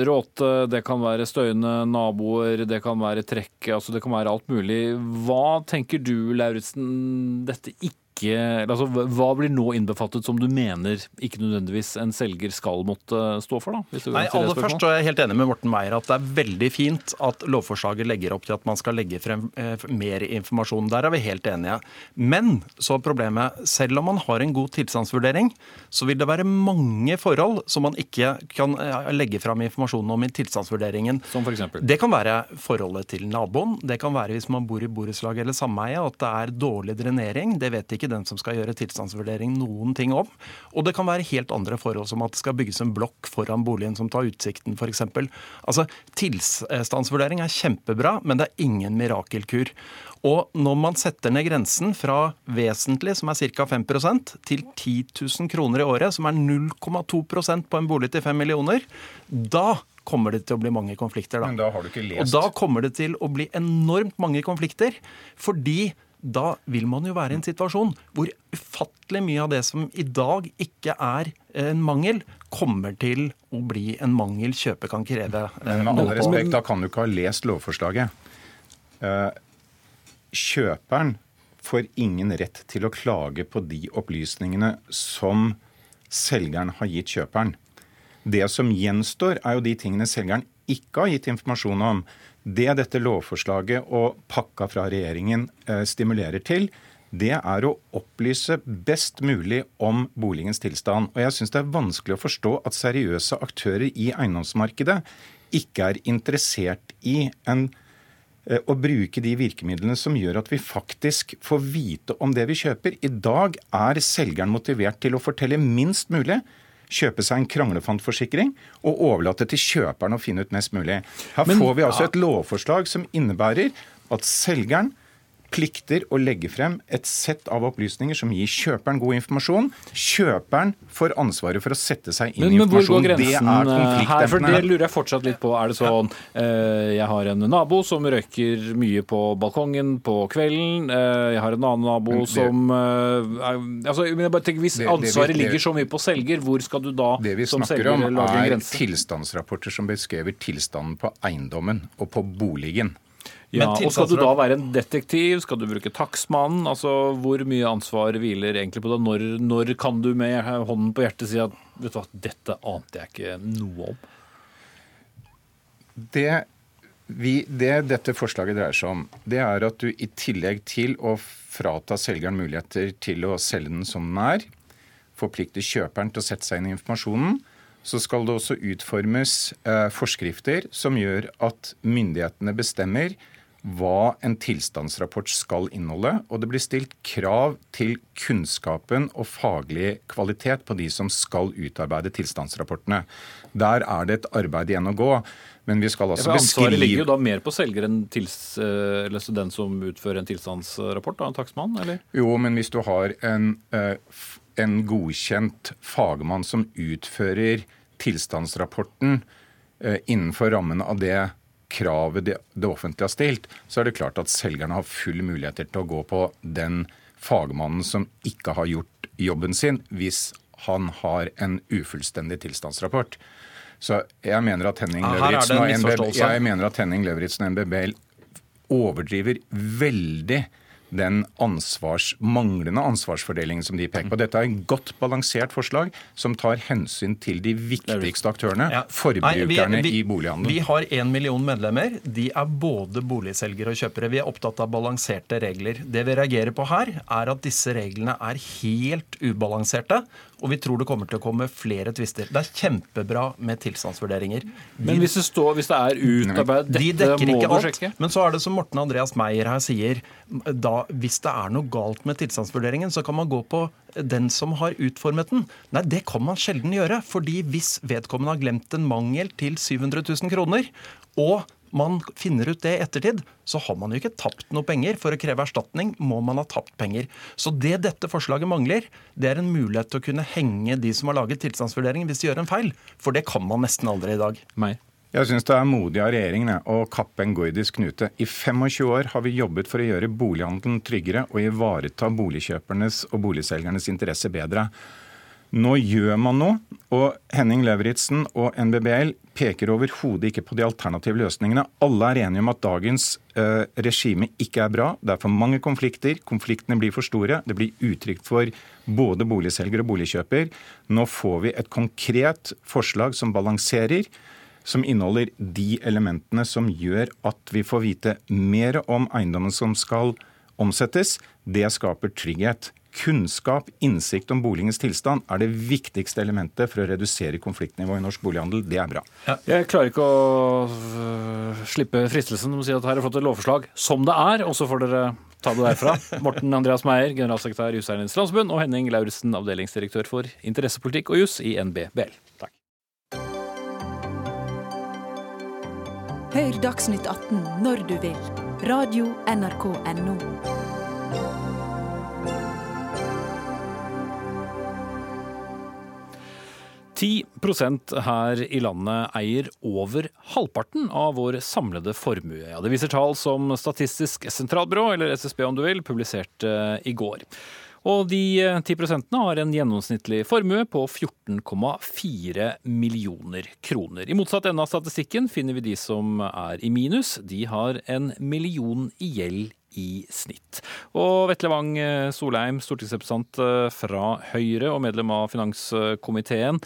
Speaker 2: råte, det kan være støyende naboer, det kan være trekk. altså Det kan være alt mulig. Hva tenker du, Lauritzen, dette ikke ikke altså, Hva blir nå innbefattet som du mener ikke nødvendigvis en selger skal måtte stå for? da?
Speaker 7: Nei, aller først er jeg helt enig med Morten Meier at det er veldig fint at lovforslaget legger opp til at man skal legge frem eh, mer informasjon. Der er vi helt enige. Men så er problemet, selv om man har en god tilstandsvurdering, så vil det være mange forhold som man ikke kan eh, legge frem informasjon om i tilstandsvurderingen.
Speaker 2: Som for eksempel?
Speaker 7: Det kan være forholdet til naboen. Det kan være hvis man bor i borettslag eller sameie, at det er dårlig drenering. Det vet ikke ikke den som skal gjøre tilstandsvurdering noen ting om. Og det kan være helt andre forhold, som at det skal bygges en blokk foran boligen som tar utsikten, f.eks. Altså, tilstandsvurdering er kjempebra, men det er ingen mirakelkur. Og når man setter ned grensen fra vesentlig, som er ca. 5 til 10 000 kroner i året, som er 0,2% på en bolig til 5 millioner, da kommer det til å bli mange konflikter. Da.
Speaker 8: Men da har du ikke lest.
Speaker 7: Og da kommer det til å bli enormt mange konflikter. Fordi da vil man jo være i en situasjon hvor ufattelig mye av det som i dag ikke er en mangel, kommer til å bli en mangel kjøpet kan kreve.
Speaker 8: Men med all respekt, da kan du ikke ha lest lovforslaget. Eh, kjøperen får ingen rett til å klage på de opplysningene som selgeren har gitt kjøperen. Det som gjenstår, er jo de tingene selgeren ikke har gitt informasjon om. Det dette lovforslaget og pakka fra regjeringen eh, stimulerer til, det er å opplyse best mulig om boligens tilstand. Og jeg syns det er vanskelig å forstå at seriøse aktører i eiendomsmarkedet ikke er interessert i en, eh, å bruke de virkemidlene som gjør at vi faktisk får vite om det vi kjøper. I dag er selgeren motivert til å fortelle minst mulig kjøpe seg en kranglefantforsikring og overlate til kjøperen å finne ut mest mulig. Her Men, får vi altså et lovforslag som innebærer at selgeren plikter å legge frem et sett av opplysninger som gir kjøperen god informasjon. Kjøperen får ansvaret for å sette seg inn i informasjon.
Speaker 2: Det er grensen Her, for det lurer jeg fortsatt litt på. Er det sånn eh, jeg har en nabo som røyker mye på balkongen på kvelden. Eh, jeg har en annen nabo det, som eh, altså, men jeg bare tenker, Hvis ansvaret ligger så mye på selger, hvor skal du da som selger
Speaker 8: lage en grense? Det vi snakker om, er tilstandsrapporter som beskriver tilstanden på eiendommen og på boligen.
Speaker 2: Ja,
Speaker 7: Men
Speaker 2: og Skal du da være en detektiv? Skal du bruke takstmannen? Altså, Hvor mye ansvar hviler egentlig på deg? Når, når kan du med hånden på hjertet si at vet du hva, dette ante jeg ikke noe om?
Speaker 8: Det, vi, det dette forslaget dreier seg om, det er at du i tillegg til å frata selgeren muligheter til å selge den som den er, forplikter kjøperen til å sette seg inn i informasjonen, så skal det også utformes eh, forskrifter som gjør at myndighetene bestemmer hva en tilstandsrapport skal inneholde, og det blir stilt krav til kunnskapen og faglig kvalitet på de som skal utarbeide tilstandsrapportene. Der er det et arbeid igjen å gå. Men vi skal
Speaker 2: Ja,
Speaker 8: altså
Speaker 2: for Ansvaret ligger jo da mer på selger enn tils, eh, eller den som utfører en tilstandsrapport, da, en takstmann? eller?
Speaker 8: Jo, men hvis du har en, eh, en godkjent fagmann som utfører tilstandsrapporten eh, innenfor rammene av det kravet det, det offentlige har stilt, så er det klart at selgerne har full muligheter til å gå på den fagmannen som ikke har gjort jobben sin, hvis han har en ufullstendig tilstandsrapport. Så jeg mener at Henning
Speaker 7: Ja, her er det
Speaker 8: Lauritzen
Speaker 7: en
Speaker 8: og NBB,
Speaker 7: misforståelse.
Speaker 8: jeg mener at Henning Lauritzen og NBB overdriver veldig den ansvars, manglende ansvarsfordelingen som de peker på. Dette er et godt balansert forslag som tar hensyn til de viktigste aktørene,
Speaker 7: Ja.
Speaker 8: forbrukerne
Speaker 7: Nei, vi- vi-
Speaker 8: i bolighandelen.
Speaker 7: Vi har én million medlemmer. De er både boligselgere og kjøpere. Vi er opptatt av balanserte regler. Det vi reagerer på her, er at disse reglene er helt ubalanserte. Og vi tror det kommer til å komme flere tvister. Det er kjempebra med tilstandsvurderinger.
Speaker 2: Men hvis det, står, hvis det er utarbeidet
Speaker 7: De dekker
Speaker 2: må
Speaker 7: ikke alt. Men så er det som Morten Andreas Meyer her sier, da, hvis det er noe galt med tilstandsvurderingen, så kan man gå på den som har utformet den. Nei, det kan man sjelden gjøre. fordi hvis vedkommende har glemt en mangel til 700 000 kroner, og man finner ut det i ettertid, så har man jo ikke tapt noe penger. For å kreve erstatning må man ha tapt penger. Så det dette forslaget mangler, det er en mulighet til å kunne henge de som har laget tilstandsvurderingen hvis de gjør en feil. For det kan man nesten aldri i dag.
Speaker 2: Meg.
Speaker 8: Jeg syns det er modig av regjeringen å kappe en gordisk knute. I 25 år har vi jobbet for å gjøre bolighandelen tryggere og ivareta boligkjøpernes og boligselgernes interesse bedre. Nå gjør man noe, og Henning Lauritzen og NBBL peker overhodet ikke på de alternative løsningene. Alle er enige om at dagens eh, regime ikke er bra. Det er for mange konflikter. Konfliktene blir for store. Det blir utrygt for både boligselger og boligkjøper. Nå får vi et konkret forslag som balanserer som inneholder de elementene som gjør at vi får vite mer om eiendommen som skal omsettes. Det skaper trygghet. Kunnskap, innsikt om boligens tilstand er det viktigste elementet for å redusere konfliktnivået i norsk bolighandel. Det er bra. Ja.
Speaker 2: Jeg klarer ikke å øh, slippe fristelsen om å si at her har fått et lovforslag som det er, og så får dere ta det derfra. Morten Andreas Meier, generalsekretær i Huseiernes Landsbund, og Henning Lauritzen, avdelingsdirektør for interessepolitikk og jus i NBBL. Takk.
Speaker 9: Hør Dagsnytt 18 når du vil. Radio NRK NO.
Speaker 2: 10 her i landet eier over halvparten av vår samlede formue. Ja, det viser tall som Statistisk sentralbyrå, eller SSB om du vil, publiserte eh, i går. Og de eh, 10 har en gjennomsnittlig formue på 14,4 millioner kroner. I motsatt ende av statistikken finner vi de som er i minus. De har en million i gjeld i i snitt. Og Vetle Wang Solheim, stortingsrepresentant fra Høyre og medlem av finanskomiteen.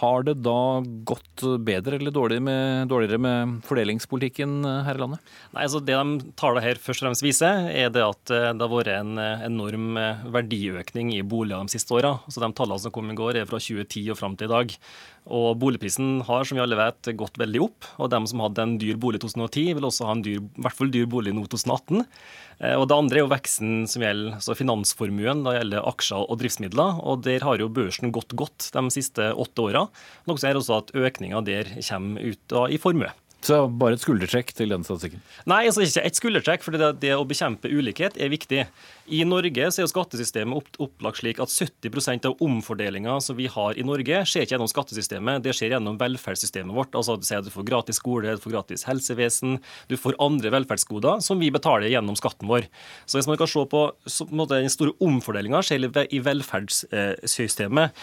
Speaker 2: Har det da gått bedre eller dårligere med, dårligere med fordelingspolitikken her i landet?
Speaker 10: Nei, altså Det de tallene her først og fremst viser, er det at det har vært en enorm verdiøkning i boliger de siste åra. Altså de tallene som kom i går, er fra 2010 og fram til i dag. Og Boligprisen har som vi alle vet, gått veldig opp. og De som hadde en dyr bolig i 2010, vil også ha en dyr, i hvert fall dyr bolig nå 2018. Og Det andre er jo veksten som gjelder altså finansformuen, da gjelder aksjer og driftsmidler. og Der har jo børsen gått godt de siste åtte åra. Noe som gjør også at økninga der kommer ut da, i formue.
Speaker 2: Så bare et skuldertrekk til den statistikken?
Speaker 10: Nei, altså ikke et skuldertrekk, for det, det å bekjempe ulikhet er viktig. I Norge så er jo skattesystemet opp, opplagt slik at 70% av omfordelinga som vi har i Norge, skjer ikke gjennom skattesystemet, det skjer gjennom velferdssystemet vårt. Altså Du sier du får gratis skole, du får gratis helsevesen, du får andre velferdsgoder som vi betaler gjennom skatten vår. Så hvis man kan se på, så, på den store omfordelinga skjer i velferdssystemet.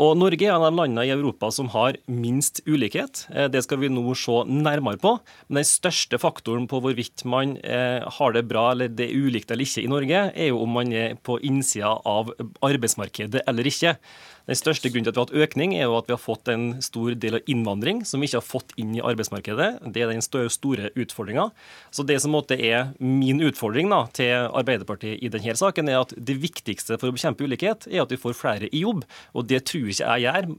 Speaker 10: Og Norge er en av landene i Europa som har minst ulikhet. Det skal vi nå se nærmere nærmere på. Men den største faktoren på hvorvidt man eh, har det bra eller det er ulikt eller ikke i Norge, er jo om man er på innsida av arbeidsmarkedet eller ikke. Den største grunnen til at vi har hatt økning, er jo at vi har fått en stor del av innvandring som vi ikke har fått inn i arbeidsmarkedet. Det er den store utfordringa. Så det som er min utfordring da, til Arbeiderpartiet i denne saken, er at det viktigste for å bekjempe ulikhet, er at vi får flere i jobb. Og det tror ikke jeg gjør,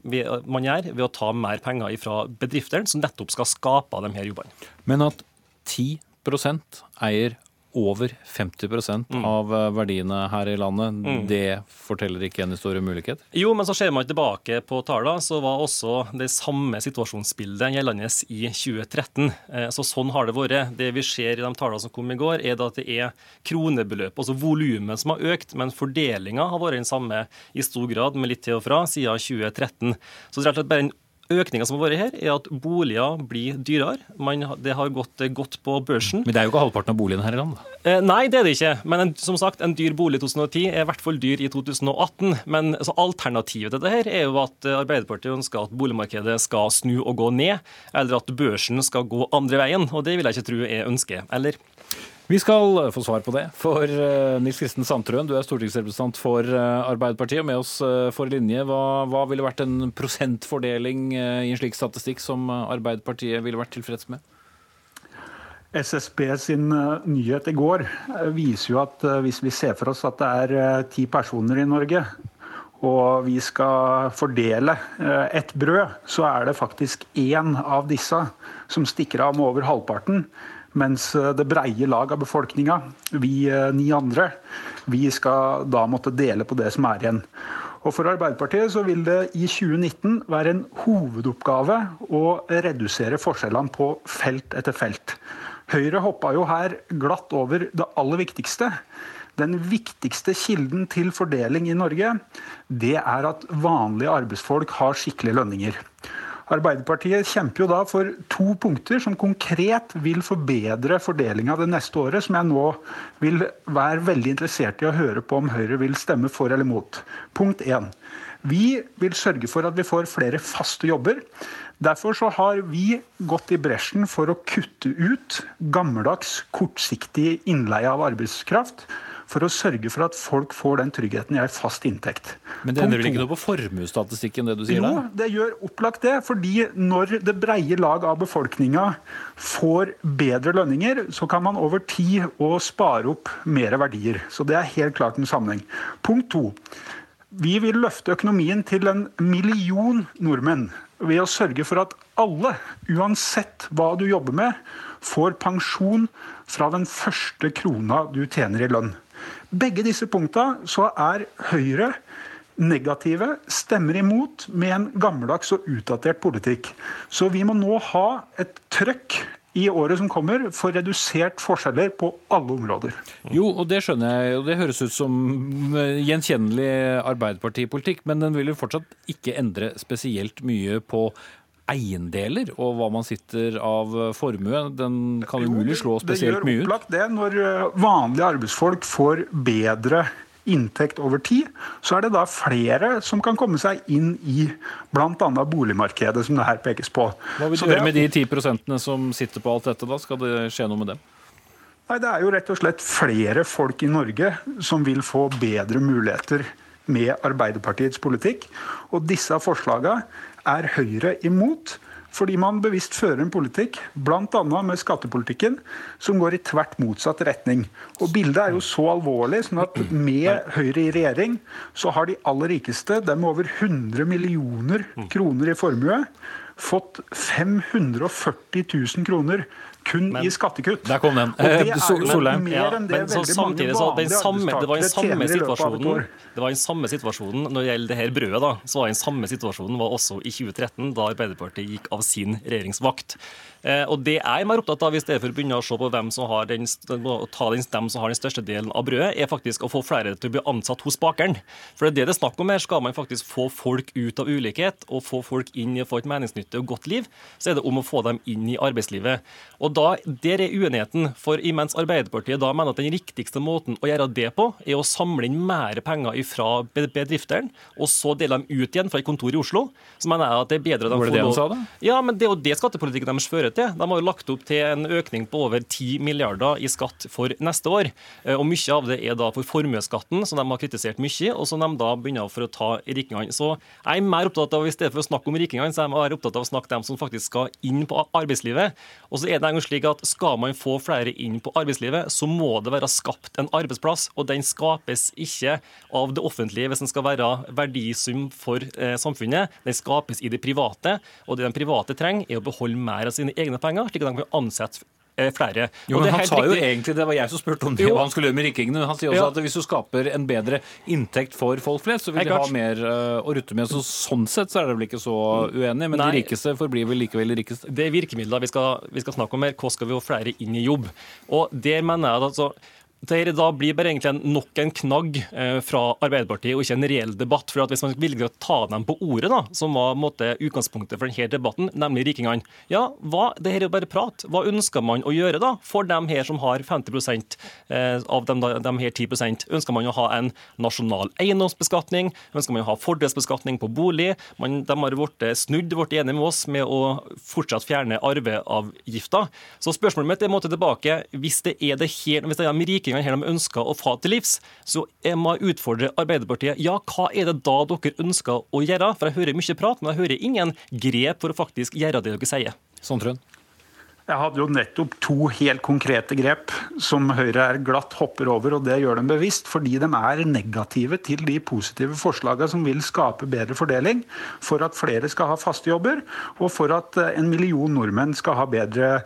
Speaker 10: man gjør ved å ta mer penger fra bedriftene, som nettopp skal skape de her jobbene.
Speaker 2: Men at 10% eier over 50 mm. av eh, verdiene her i landet. Mm. Det forteller ikke en historie om mulighet?
Speaker 10: Jo, men så ser man tilbake på tallene, så var også det samme situasjonsbildet gjeldende i 2013. Eh, så sånn har det vært. Det vi ser i de tallene som kom i går, er at det er kronebeløp, altså volumet, som har økt, men fordelinga har vært den samme i stor grad, med litt til og fra, siden 2013. Så det er rett og slett bare en Økninga som har vært her, er at boliger blir dyrere. Man, det har gått godt på børsen.
Speaker 2: Men det er jo ikke halvparten av boligene her i landet?
Speaker 10: Eh, nei, det er det ikke. Men en, som sagt, en dyr bolig i 2010 er i hvert fall dyr i 2018. Men altså, alternativet til dette her er jo at Arbeiderpartiet ønsker at boligmarkedet skal snu og gå ned, eller at børsen skal gå andre veien. Og det vil jeg ikke tro er ønsket. Eller?
Speaker 2: Vi skal få svar på det. For uh, Nils Kristen Sandtrøen, du er stortingsrepresentant for uh, Arbeiderpartiet. Og med oss uh, for linje, hva, hva, ville vært en prosentfordeling i en slik statistikk som Arbeiderpartiet ville vært tilfreds med?
Speaker 11: SSB sin nyhet i går viser jo at hvis vi ser for oss at det er ti personer i Norge, og vi skal fordele et brød, så er det faktisk én av disse som stikker av med over halvparten. Mens eh, det breie lag av befolkninga, vi eh, ni andre, vi skal da måtte dele på det som er igjen. Og For Arbeiderpartiet så vil det i 2019 være en hovedoppgave å redusere forskjellene på felt etter felt. Høyre hoppa jo her glatt over det aller viktigste. Den viktigste kilden til fordeling i Norge, det er at vanlige arbeidsfolk har skikkelige lønninger. Arbeiderpartiet kjemper jo da for to punkter som konkret vil forbedre fordelinga det neste året, som jeg nå vil være veldig interessert i å høre på om Høyre vil stemme for eller mot. Punkt 1. Vi vil sørge for at vi får flere faste jobber. Derfor så har vi gått i bresjen for å kutte ut gammeldags, kortsiktig innleie av arbeidskraft for å sørge for at folk får den tryggheten i ei fast inntekt.
Speaker 2: Men det endrer vel ikke noe på formuesstatistikken, det du sier?
Speaker 11: Jo, det gjør opplagt det. fordi når det breie lag av befolkninga får bedre lønninger, så kan man over tid å spare opp mer verdier. Så det er helt klart en sammenheng. Punkt to. Vi vil løfte økonomien til en million nordmenn ved å sørge for at alle, uansett hva du jobber med, får pensjon fra den første krona du tjener i lønn. Begge disse punkta så er Høyre negative, stemmer imot med en gammeldags og utdatert politikk. Så vi må nå ha et trøkk i året som kommer for redusert forskjeller på alle områder.
Speaker 2: Jo, og det skjønner jeg, og det høres ut som gjenkjennelig Arbeiderpartipolitikk, men den vil jo fortsatt ikke endre spesielt mye på eiendeler og hva man sitter av formue, den kan umulig slå spesielt mye ut?
Speaker 11: Det gjør opplagt det. Når eh, vanlige arbeidsfolk får bedre inntekt over tid, så er det da flere som kan komme seg inn i bl.a. boligmarkedet, som det her pekes på.
Speaker 2: Hva vil du gjøre med de 10% som sitter på alt dette, da? Skal det skje noe med dem?
Speaker 11: Nei, Det er jo rett og slett flere folk i Norge som vil få bedre muligheter med Arbeiderpartiets politikk. Og disse forslagene er Høyre imot. Fordi man bevisst fører en politikk, bl.a. med skattepolitikken, som går i tvert motsatt retning. Og Bildet er jo så alvorlig sånn at med Høyre i regjering, så har de aller rikeste, dem over 100 millioner kroner i formue, fått 540 000 kroner kun men, i skattekutt.
Speaker 2: Der kom den.
Speaker 11: Og det er jo mer enn det veldig mange vanlige
Speaker 10: arbeidstakere tjener i løpet av et. Det var den samme situasjonen når det gjelder det her brødet. da, så var den samme situasjonen var også i 2013, da Arbeiderpartiet gikk av sin regjeringsvakt. Eh, og det jeg er mer opptatt av, i stedet for å begynne å se på hvem som har den, ta den, dem som har den største delen av brødet, er faktisk å få flere til å bli ansatt hos bakeren. For det er det det er snakk om her. Skal man faktisk få folk ut av ulikhet og få folk inn i å få et meningsnyttig og godt liv, så er det om å få dem inn i arbeidslivet. Og da, Der er uenigheten. For imens Arbeiderpartiet da mener at den riktigste måten å gjøre det på, er å samle inn mer penger fra bedriftene, og så dele dem ut igjen fra et kontor i Oslo, så mener jeg at det er bedre de
Speaker 2: Var det det han sa, da?
Speaker 10: Ja, men det er jo det skattepolitikken deres fører til. De har jo lagt opp til en økning på over 10 milliarder i skatt for neste år. Eh, Og mye av det er da for formuesskatten, som de har kritisert mye, og som de da begynner for å ta rikingene. Så jeg er mer opptatt av, i stedet for å snakke om rikingene, så er jeg mer opptatt av å snakke dem som faktisk skal inn på arbeidslivet. Og så er det engang slik at skal man få flere inn på arbeidslivet, så må det være skapt en arbeidsplass, og den skapes ikke av det offentlige hvis den skal være verdisum for eh, samfunnet. Den skapes i det private, og det de private trenger, er å beholde mer av sine egne penger, slik at de kan ansette eh, flere.
Speaker 2: Jo, men Han sa jo
Speaker 10: riktig-
Speaker 2: egentlig, Det var jeg som spurte om det,
Speaker 10: Jo.
Speaker 2: hva han skulle gjøre med rikingene. Han sier også
Speaker 10: Ja.
Speaker 2: at hvis du skaper en bedre inntekt for folk flest, så vil de ha mer uh, å rutte med. Så Sånn sett så er det vel ikke så uenig, men
Speaker 10: Nei.
Speaker 2: de rikeste forblir vel likevel de rikeste.
Speaker 10: Det er virkemidler vi skal, vi skal snakke om her. Hvordan skal vi få flere inn i jobb? Og der mener jeg at altså, det da blir bare egentlig en, nok en knagg eh, fra Arbeiderpartiet, og ikke en reell debatt. for Hvis man velger å ta dem på ordet, da, som var måte, utgangspunktet for denne debatten, nemlig rikingene Ja, hva, det her er jo bare prat. Hva ønsker man å gjøre da, for dem her som har 50 eh, av dem, dem her 10% Ønsker man å ha en nasjonal eiendomsbeskatning? Ønsker man å ha fordelsbeskatning på bolig? Man, de har vært snudd, vært enige med oss med å fortsatt fjerne arveavgifta. Så spørsmålet mitt er en måte tilbake. Hvis det er det her, hvis det er de rikingene her de ønsker å få til livs, så jeg må utfordre Arbeiderpartiet. Ja, hva er det da dere ønsker å gjøre? For jeg hører mye prat, men jeg hører ingen grep for å faktisk gjøre det dere sier.
Speaker 2: Sondrøn?
Speaker 11: Jeg hadde jo nettopp to helt konkrete grep som Høyre er glatt hopper over, og det gjør dem bevisst fordi de er negative til de positive forslagene som vil skape bedre fordeling, for at flere skal ha faste jobber, og for at en million nordmenn skal ha bedre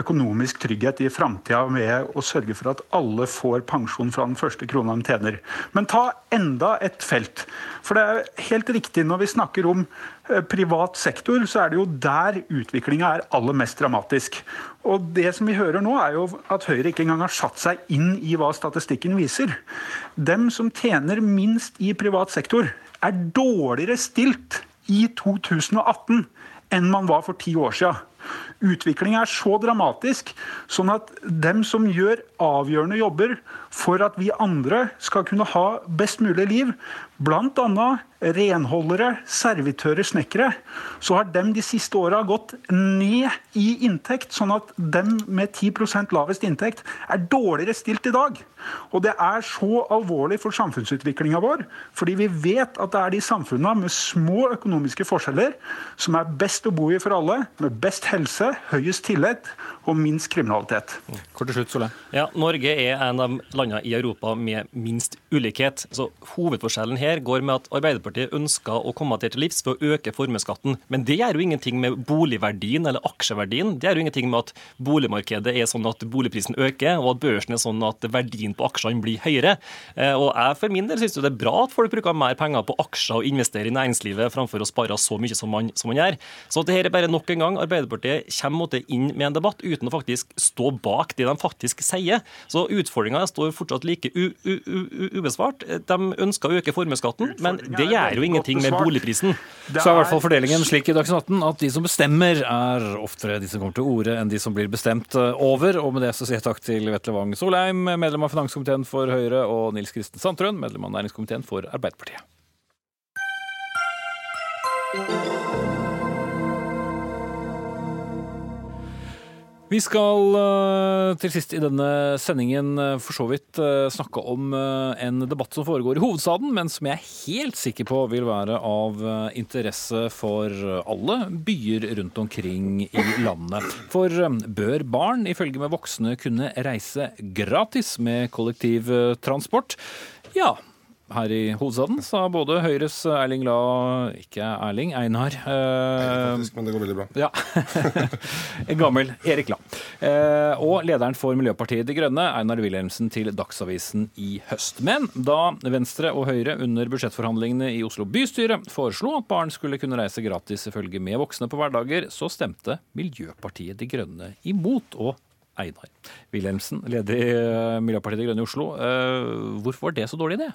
Speaker 11: økonomisk trygghet i framtida med å sørge for at alle får pensjon fra den første krona de tjener. Men ta enda et felt. For det er helt riktig når vi snakker om eh, privat sektor, så er det jo der utviklinga er aller mest dramatisk. Og det som vi hører nå, er jo at Høyre ikke engang har satt seg inn i hva statistikken viser. Dem som tjener minst i privat sektor, er dårligere stilt i 2018 enn man var for ti år siden. Utviklingen er så dramatisk, sånn at dem som gjør avgjørende jobber for at vi andre skal kunne ha best mulig liv, bl.a. renholdere, servitører, snekkere, så har dem de siste åra gått ned i inntekt, sånn at dem med 10 lavest inntekt er dårligere stilt i dag. Og det er så alvorlig for samfunnsutviklinga vår, fordi vi vet at det er de samfunna med små økonomiske forskjeller som er best å bo i for alle, med best helse, høyest tillit og minst kriminalitet.
Speaker 2: Kort til slutt, Solheim.
Speaker 10: Ja, Norge er en av landene i Europa med minst ulikhet. Så Hovedforskjellen her går med at Arbeiderpartiet ønsker å komme til livs ved å øke formuesskatten. Men det gjør jo ingenting med boligverdien eller aksjeverdien. Det gjør jo ingenting med at boligmarkedet er sånn at boligprisen øker, og at børsen er sånn at verdien på aksjene blir høyere. Eh, Og jeg for min del syns det er bra at folk bruker mer penger på aksjer og investerer i næringslivet framfor å spare så mye som man, som man gjør. Så dette er bare nok en gang Arbeiderpartiet kommer inn med en debatt uten å faktisk stå bak det de faktisk sier. Så utfordringa står fortsatt like u u u ubesvart. De ønsker å øke formuesskatten, men det gjør jo ingenting med boligprisen.
Speaker 2: Så er i hvert fall fordelingen slik i Dagsnytt 18 at de som bestemmer, er oftere de som kommer til orde, enn de som blir bestemt eh, over. Og med det så sier jeg takk til Vetle Wang Solheim, medlem av finanskomiteen for Høyre, og Nils Kristen Sandtrøen, medlem av næringskomiteen for Arbeiderpartiet. Vi skal eh, til sist i denne sendingen eh, for så vidt eh, snakke om en debatt som foregår i hovedstaden, men som jeg er helt sikker på vil være av interesse for alle byer rundt omkring i landet. For bør barn ifølge med voksne kunne reise gratis med kollektivtransport? Ja. Her i hovedstaden sa både Høyres Erling La Ikke Erling, Einar. eh,
Speaker 12: Faktisk, men det går veldig bra.
Speaker 2: ja. Gammel Erik La. Eh, og lederen for Miljøpartiet De Grønne, Einar Wilhelmsen, til Dagsavisen i høst. Men da Venstre og Høyre under budsjettforhandlingene i Oslo bystyre foreslo at barn skulle kunne reise gratis ifølge med voksne på hverdager, så stemte Miljøpartiet De Grønne imot. og Einar Wilhelmsen, leder i eh, Miljøpartiet De Grønne i Oslo. Eh, hvorfor var det så dårlig idé?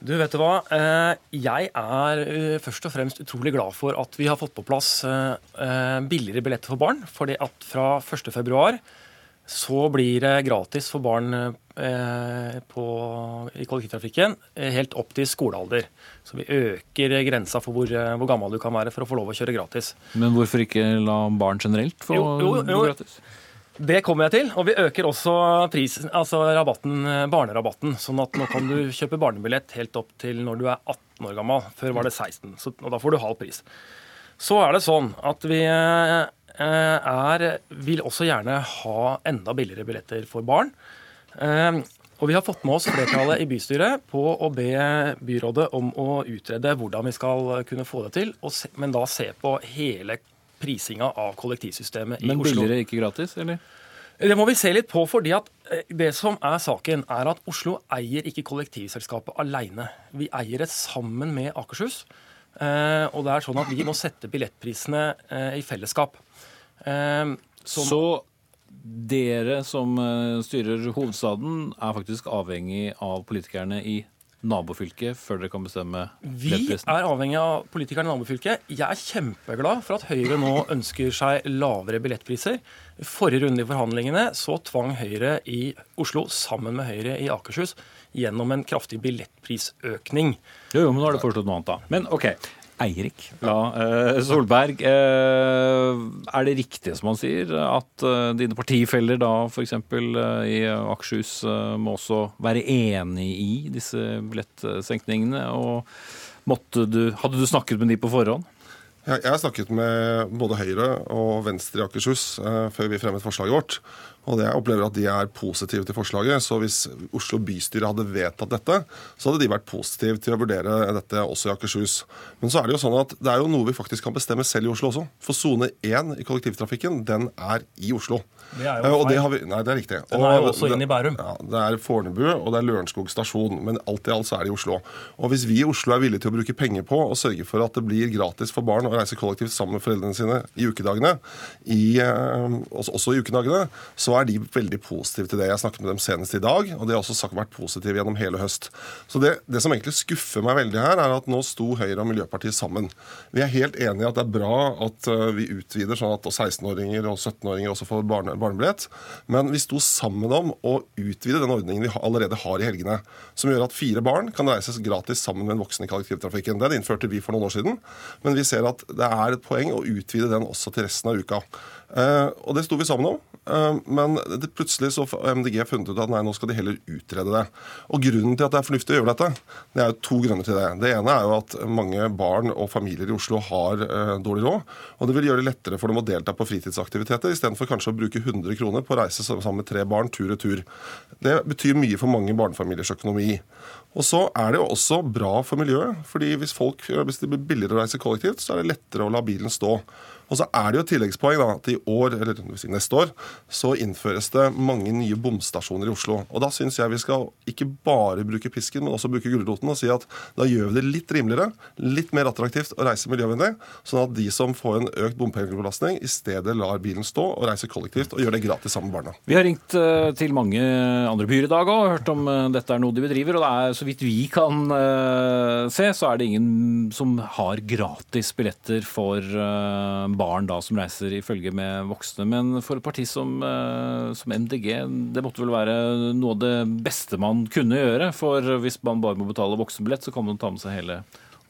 Speaker 13: Du, vet du hva? Eh, jeg er eh, først og fremst utrolig glad for at vi har fått på plass eh, billigere billetter for barn. fordi at fra 1.2 så blir det gratis for barn på, i kollektivtrafikken helt opp til skolealder. Så vi øker grensa for hvor, hvor, gammel du kan være for å få lov å kjøre gratis.
Speaker 2: Men hvorfor ikke la barn generelt få jo, jo, jo. gratis?
Speaker 13: Det kommer jeg til. Og vi øker også prisen, altså rabatten, barnerabatten. Sånn at nå kan du kjøpe barnebillett helt opp til når du er 18 år gammel. Før var det 16, så, og da får du halv pris. Så er det sånn at vi eh, er, vil også gjerne ha enda billigere billetter for barn. Eh, og vi har fått med oss flertallet i bystyret på å be byrådet om å utrede hvordan vi skal kunne få det til, men da se på hele prisinga av kollektivsystemet i
Speaker 2: Men
Speaker 13: Oslo.
Speaker 2: Men billigere, ikke gratis, eller?
Speaker 13: Det må vi se litt på, fordi at eh, det som er saken, er at Oslo eier ikke kollektivselskapet alene. Vi eier det sammen med Akershus. Eh, og det er sånn at vi må sette billettprisene eh, i fellesskap.
Speaker 2: Så, Så dere som styrer hovedstaden, er faktisk avhengig av politikerne i nabofylket før dere kan bestemme
Speaker 13: Vi er avhengig av politikerne i nabofylket. Jeg er kjempeglad for at Høyre nå ønsker seg lavere billettpriser. Forrige runde i forhandlingene så tvang Høyre i Oslo sammen med Høyre i Akershus gjennom en kraftig billettprisøkning.
Speaker 2: Jo, jo, men nå har du foreslått noe annet, da. Men OK. Eirik La eh, Solberg. Eh, er det riktig som han sier, at eh, dine partifeller da f.eks. i Akershus må også være enig i disse billettsenkningene? Og du, hadde du snakket med de på forhånd?
Speaker 12: Jeg har snakket med både Høyre og Venstre i Akershus før vi fremmet forslaget vårt. Og jeg opplever at de er positive til forslaget. Så hvis Oslo bystyre hadde vedtatt dette, så hadde de vært positive til å vurdere dette også i Akershus. Men så er det jo sånn at det er jo noe vi faktisk kan bestemme selv i Oslo også. For sone 1 i kollektivtrafikken, den er i Oslo.
Speaker 13: Det er jo
Speaker 12: feil. Vi, nei, det er riktig.
Speaker 13: Den er jo også inn i Bærum.
Speaker 12: Ja, det er Fornebu og det er Lørenskog stasjon. Men alt i alt så er det i Oslo. Og hvis vi i Oslo er villige til å bruke penger på å sørge for at det blir gratis for barn å reise kollektivt sammen med foreldrene sine i ukedagene, i, eh, også, også i ukedagene, så så er de veldig positive til det. Jeg snakket med dem senest i dag, og de har også vært positive gjennom hele høst. Så det, det, som egentlig skuffer meg veldig her, er at nå sto Høyre og Miljøpartiet sammen. Vi er helt enige at det er bra at uh, vi utvider sånn at 16-åringer og 17-åringer også får barne, barnebillett, men vi sto sammen om å utvide den ordningen vi allerede har i helgene, som gjør at fire barn kan reises gratis sammen med en voksen i kollektivtrafikken. Den innførte vi for noen år siden, men vi ser at det er et poeng å utvide den også til resten av uka. Uh, og det sto vi sammen om. Uh, men det, plutselig så MDG funnet ut at nei, nå skal de heller utrede det. Og Grunnen til at det er fornuftig å gjøre dette, det er jo to grunner til det. Det ene er jo at mange barn og familier i Oslo har uh, dårlig råd. Og det vil gjøre det lettere for dem å delta på fritidsaktiviteter, istedenfor kanskje å bruke 100 kroner på å reise sammen med tre barn tur og tur. Det betyr mye for mange barnefamiliers økonomi. Og så er det jo også bra for miljøet. fordi hvis, folk, hvis det blir billigere å reise kollektivt, så er det lettere å la bilen stå. Og så er det jo et tilleggspoeng da, at i år, eller neste år så innføres det mange nye bomstasjoner i Oslo. Og Da syns jeg vi skal ikke bare bruke pisken, men også bruke gulroten og si at da gjør vi det litt rimeligere, litt mer attraktivt å reise miljøvennlig, sånn at de som får en økt bompengebelastning, i stedet lar bilen stå og reiser kollektivt og gjør det gratis sammen med barna.
Speaker 2: Vi har ringt eh, til mange andre byer i dag og hørt om eh, dette er noe de bedriver. og det er så vidt vi kan uh, se, så er det ingen som har gratis billetter for uh, barn da som reiser i følge med voksne. Men for et parti som, uh, som, MDG, det måtte vel være noe av det beste man kunne gjøre. For hvis man bare må betale voksenbillett, så kan man ta med seg hele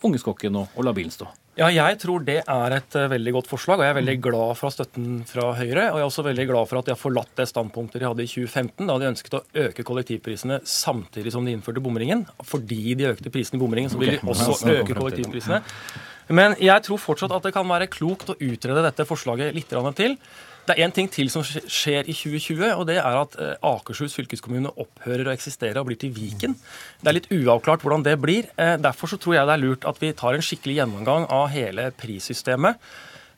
Speaker 2: ungeskokken og, og la bilen stå.
Speaker 13: Ja, jeg tror det er et uh, veldig godt forslag, og jeg er veldig glad for støtten fra Høyre. Og jeg er også veldig glad for at de har forlatt det standpunktet de hadde i 2015, da de ønsket å øke kollektivprisene samtidig som de innførte bomringen. Fordi de økte prisene i bomringen, så vil de også øke kollektivprisene. Men jeg tror fortsatt at det kan være klokt å utrede dette forslaget litt til. Det er én ting til som skjer i 2020, og det er at eh, Akershus fylkeskommune opphører å eksistere og blir til Viken. Det er litt uavklart hvordan det blir. Eh, derfor så tror jeg det er lurt at vi tar en skikkelig gjennomgang av hele prissystemet.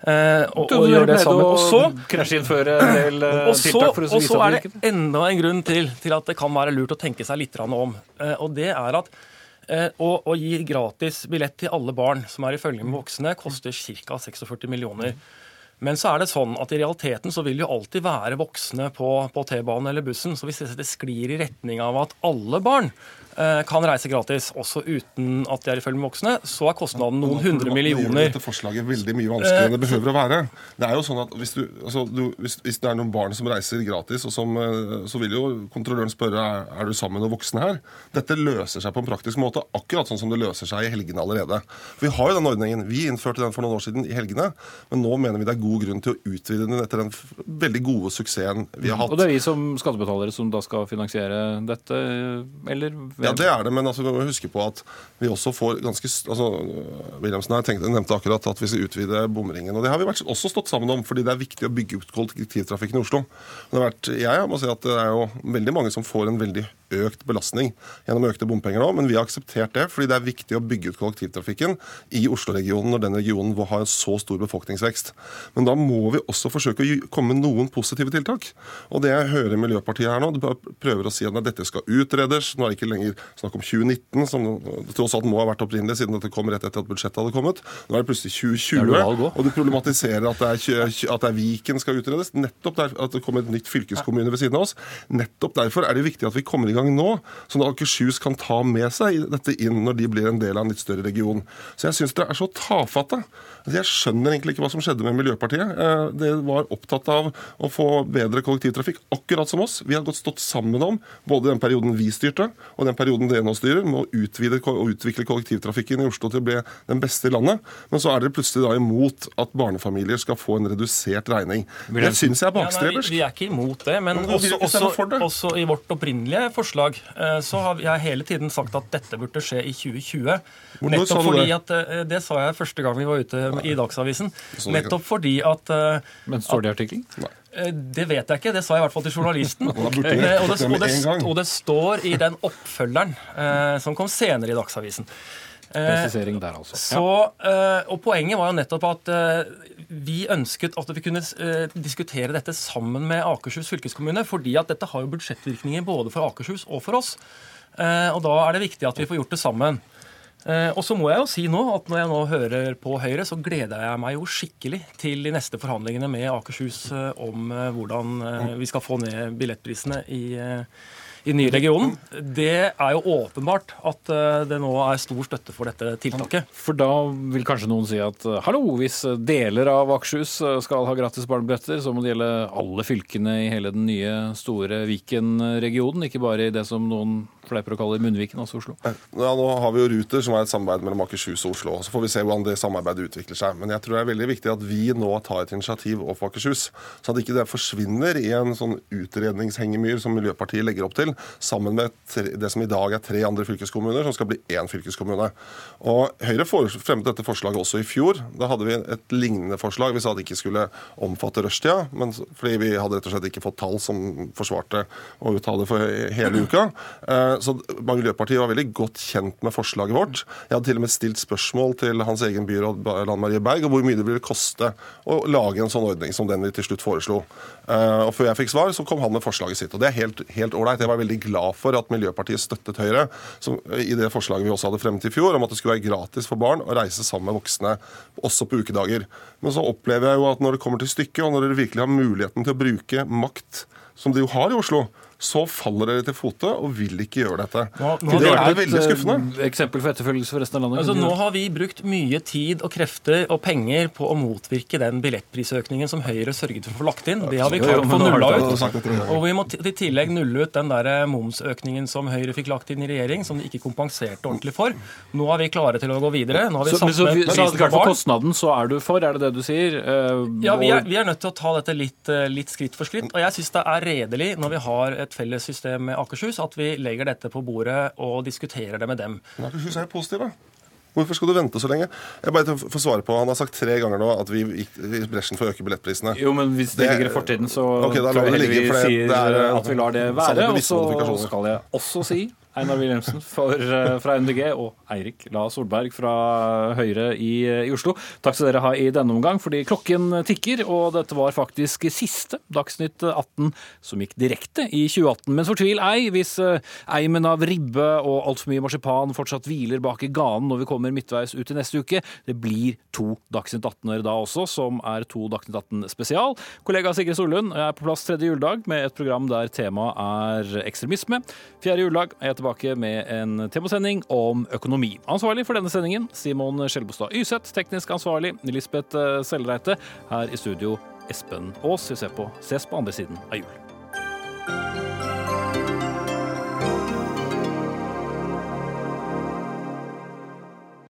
Speaker 2: Eh, og, og gjør det sammen. Og så krasjinnføre en del tiltak for
Speaker 13: å vise Og så er det enda en grunn til, til at det kan være lurt å tenke seg litt om. Og det er at å, å, gi gratis billett til alle barn som er i følge med voksne, koster ca. 46 millioner. Men så er det sånn at i realiteten så vil jo alltid være voksne på, på T-banen eller bussen. Så hvis det sklir i retning av at alle barn eh, kan reise gratis, også uten at de er i følge med voksne, så er kostnaden noen hundre millioner.
Speaker 12: dette forslaget veldig mye vanskeligere enn det behøver å være. Det er jo sånn at Hvis, du, altså, du, hvis, hvis det er noen barn som reiser gratis, og som, eh, så vil jo kontrolløren spørre er, er du sammen med noen voksne her. Dette løser seg på en praktisk måte, akkurat sånn som det løser seg i helgene allerede. For Vi har jo den ordningen. Vi innførte den for noen år siden i helgene, men nå mener vi det er god grunn til å utvide den etter den veldig gode suksessen vi har hatt.
Speaker 2: Og det er vi som skattebetalere som da skal finansiere dette, eller?
Speaker 12: Ja, det er det, men altså, huske på at vi også får ganske altså, Wilhelmsen her tenkte, nevnte akkurat at vi skal utvide bomringen. og Det har vi også stått sammen om, fordi det er viktig å bygge ut kollektivtrafikken i Oslo. Det har vært, jeg må si at det er jo veldig mange som får en veldig økt belastning gjennom økte bompenger nå, men vi har akseptert det fordi det er viktig å bygge ut kollektivtrafikken i Oslo-regionen når den regionen har en så stor befolkningsvekst. Men da må vi også forsøke å komme med noen positive tiltak. Og det jeg hører Miljøpartiet her nå, de prøver å si at dette skal utredes. Nå er det ikke lenger snakk om 2019, som tross alt må ha vært opprinnelig, siden dette kom rett etter at budsjettet hadde kommet. Nå er det plutselig
Speaker 2: er
Speaker 12: 2020,
Speaker 2: det
Speaker 12: og du problematiserer at det, er, at det er Viken skal utredes. Nettopp der, at det kommer et nytt fylkeskommune ved siden av oss. Nettopp derfor er det viktig at vi kommer i gang nå, sånn at Akershus kan ta med seg dette inn når de blir en del av en litt større region. Så jeg syns dere er så tafatte. Altså, Jeg skjønner egentlig ikke hva som skjedde med Miljøpartiet. Eh, Det var opptatt av å få bedre kollektivtrafikk, akkurat som oss. Vi har godt stått sammen om, både den perioden vi styrte, og den perioden dere nå styrer, med å utvide og utvikle kollektivtrafikken i Oslo til å bli den beste i landet. Men så er dere plutselig da imot at barnefamilier skal få en redusert regning. Det syns jeg er
Speaker 13: Ja,
Speaker 12: bakstreversk.
Speaker 13: vi, vi er ikke imot det, men også, også, også i vårt opprinnelige forslag eh, så har jeg hele tiden sagt at dette burde skje i 2020.
Speaker 12: Hvor- sa
Speaker 13: Nettopp fordi at, eh, det sa jeg første gang vi var ute i Dagsavisen. Nettopp fordi at eh,
Speaker 2: Men står det i artikkelen?
Speaker 13: Eh, Det vet jeg ikke, det sa jeg i hvert fall til journalisten.
Speaker 12: Burde
Speaker 13: Eh, og, det, og, det, og det står i den oppfølgeren eh, som kom senere i Dagsavisen. Eh,
Speaker 2: Presisering der, altså.
Speaker 13: Så, eh, og Poenget var jo nettopp at vi ønsket at vi kunne diskutere dette sammen med Akershus fylkeskommune, fordi at dette har jo budsjettvirkninger både for Akershus og for oss. Eh, og Da er det viktig at vi får gjort det sammen. Eh, og så må jeg jo si nå at Når jeg nå hører på Høyre, så gleder jeg meg jo skikkelig til de neste forhandlingene med Akershus eh, om eh, hvordan vi skal få ned billettprisene i, eh, i den nye regionen. Det er jo åpenbart at eh, det nå er stor støtte for dette tiltaket.
Speaker 2: For da vil kanskje noen si at eh, hallo, hvis deler av Akershus eh, skal ha gratis barnebilletter, så må det gjelde alle fylkene i hele den nye store Viken-regionen, ikke bare i det som noen fleiper å kalle Munnviken, altså Oslo.
Speaker 12: Ja, nå har vi jo Ruter, som er et samarbeid mellom Akershus og Oslo. Så får vi se hvordan det samarbeidet utvikler seg. Men jeg tror det er veldig viktig at vi nå tar et initiativ overfor Akershus, så at ikke det forsvinner i en sånn utredningshengemyr som Miljøpartiet legger opp til, sammen med tre, det som i dag er tre andre fylkeskommuner, som skal bli én fylkeskommune. Og Høyre fremmet dette forslaget også i fjor. Da hadde vi et lignende forslag. Vi sa at det ikke skulle omfatte rushtida, men fordi vi hadde rett og slett ikke fått tall som forsvarte å uttale for hele uka. Eh, Så Miljøpartiet var veldig godt kjent med forslaget vårt. Jeg hadde til og med stilt spørsmål til hans egen byråd Lan Marie Berg om hvor mye det ville koste å lage en sånn ordning som den vi til slutt foreslo. Eh, Og Før jeg fikk svar, så kom han med forslaget sitt. Og det er helt ålreit. Veldig glad for at Miljøpartiet støttet Høyre som, i det forslaget vi også hadde fremmet i fjor, om at det skulle være gratis for barn å reise sammen med voksne også på ukedager. Men så opplever jeg jo at når det kommer til stykket, og når dere virkelig har muligheten til å bruke makt, som de jo har i Oslo, så faller dere til fote og vil ikke gjøre dette.
Speaker 13: Nå- nå
Speaker 12: det
Speaker 13: det
Speaker 12: er
Speaker 13: et,
Speaker 12: veldig skuffende.
Speaker 2: Eh, eksempel for etterfølgelse for resten av landet.
Speaker 13: Altså, nå har vi brukt mye tid og krefter og penger på å motvirke den billettprisøkningen som Høyre sørget for å få lagt inn. Det har vi klart å få nulla ut. Og vi må i tillegg nulle ut den der eh, momsøkningen som Høyre fikk lagt inn i regjering, som de ikke kompenserte ordentlig for. Nå er vi klare til å gå videre. Nå har vi
Speaker 2: Så, men
Speaker 13: satt
Speaker 2: så,
Speaker 13: ned
Speaker 2: så, så
Speaker 13: prisen på
Speaker 2: for
Speaker 13: barn.
Speaker 2: kostnaden så er du for, er det det du sier? Uh,
Speaker 13: Ja, vi er, vi er nødt til å ta dette litt, litt skritt for skritt. Og jeg syns det er redelig når vi har et felles system med Akershus, at vi legger dette på bordet og diskuterer det med dem.
Speaker 12: Men Akershus er jo positive. Hvorfor skal du vente så lenge? Jeg bare får svare på, Han har sagt tre ganger nå at vi gikk i bresjen for å øke billettprisene.
Speaker 2: Jo, men hvis det
Speaker 12: Det-
Speaker 2: ligger i fortiden, så
Speaker 12: okay, da lar
Speaker 2: tror jeg
Speaker 12: vi det
Speaker 2: heller
Speaker 12: ligge,
Speaker 2: vi
Speaker 12: for det-
Speaker 2: sier
Speaker 12: det er,
Speaker 2: at vi lar det være. Og så skal jeg også si Einar Wilhelmsen eh, fra MDG og Eirik La Solberg fra Høyre i, i Oslo. Takk skal dere ha i denne omgang, fordi klokken tikker, og dette var faktisk siste Dagsnytt 18 som gikk direkte i 2018. Men fortvil ei hvis eh, eimen av ribbe og altfor mye marsipan fortsatt hviler bak i ganen når vi kommer midtveis ut i neste uke. Det blir to Dagsnytt 18-er da også, som er to Dagsnytt 18 spesial. Kollega Sigrid Sollund er på plass tredje juledag med et program der temaet er ekstremisme. Fjerde juledag. Jeg heter tilbake med en temasending om økonomi. Ansvarlig for denne sendingen Simon Skjelbostad Yseth. Teknisk ansvarlig Lisbeth Sellreite. Her i studio Espen Aas. Vi ser på, ses på andre siden av jul.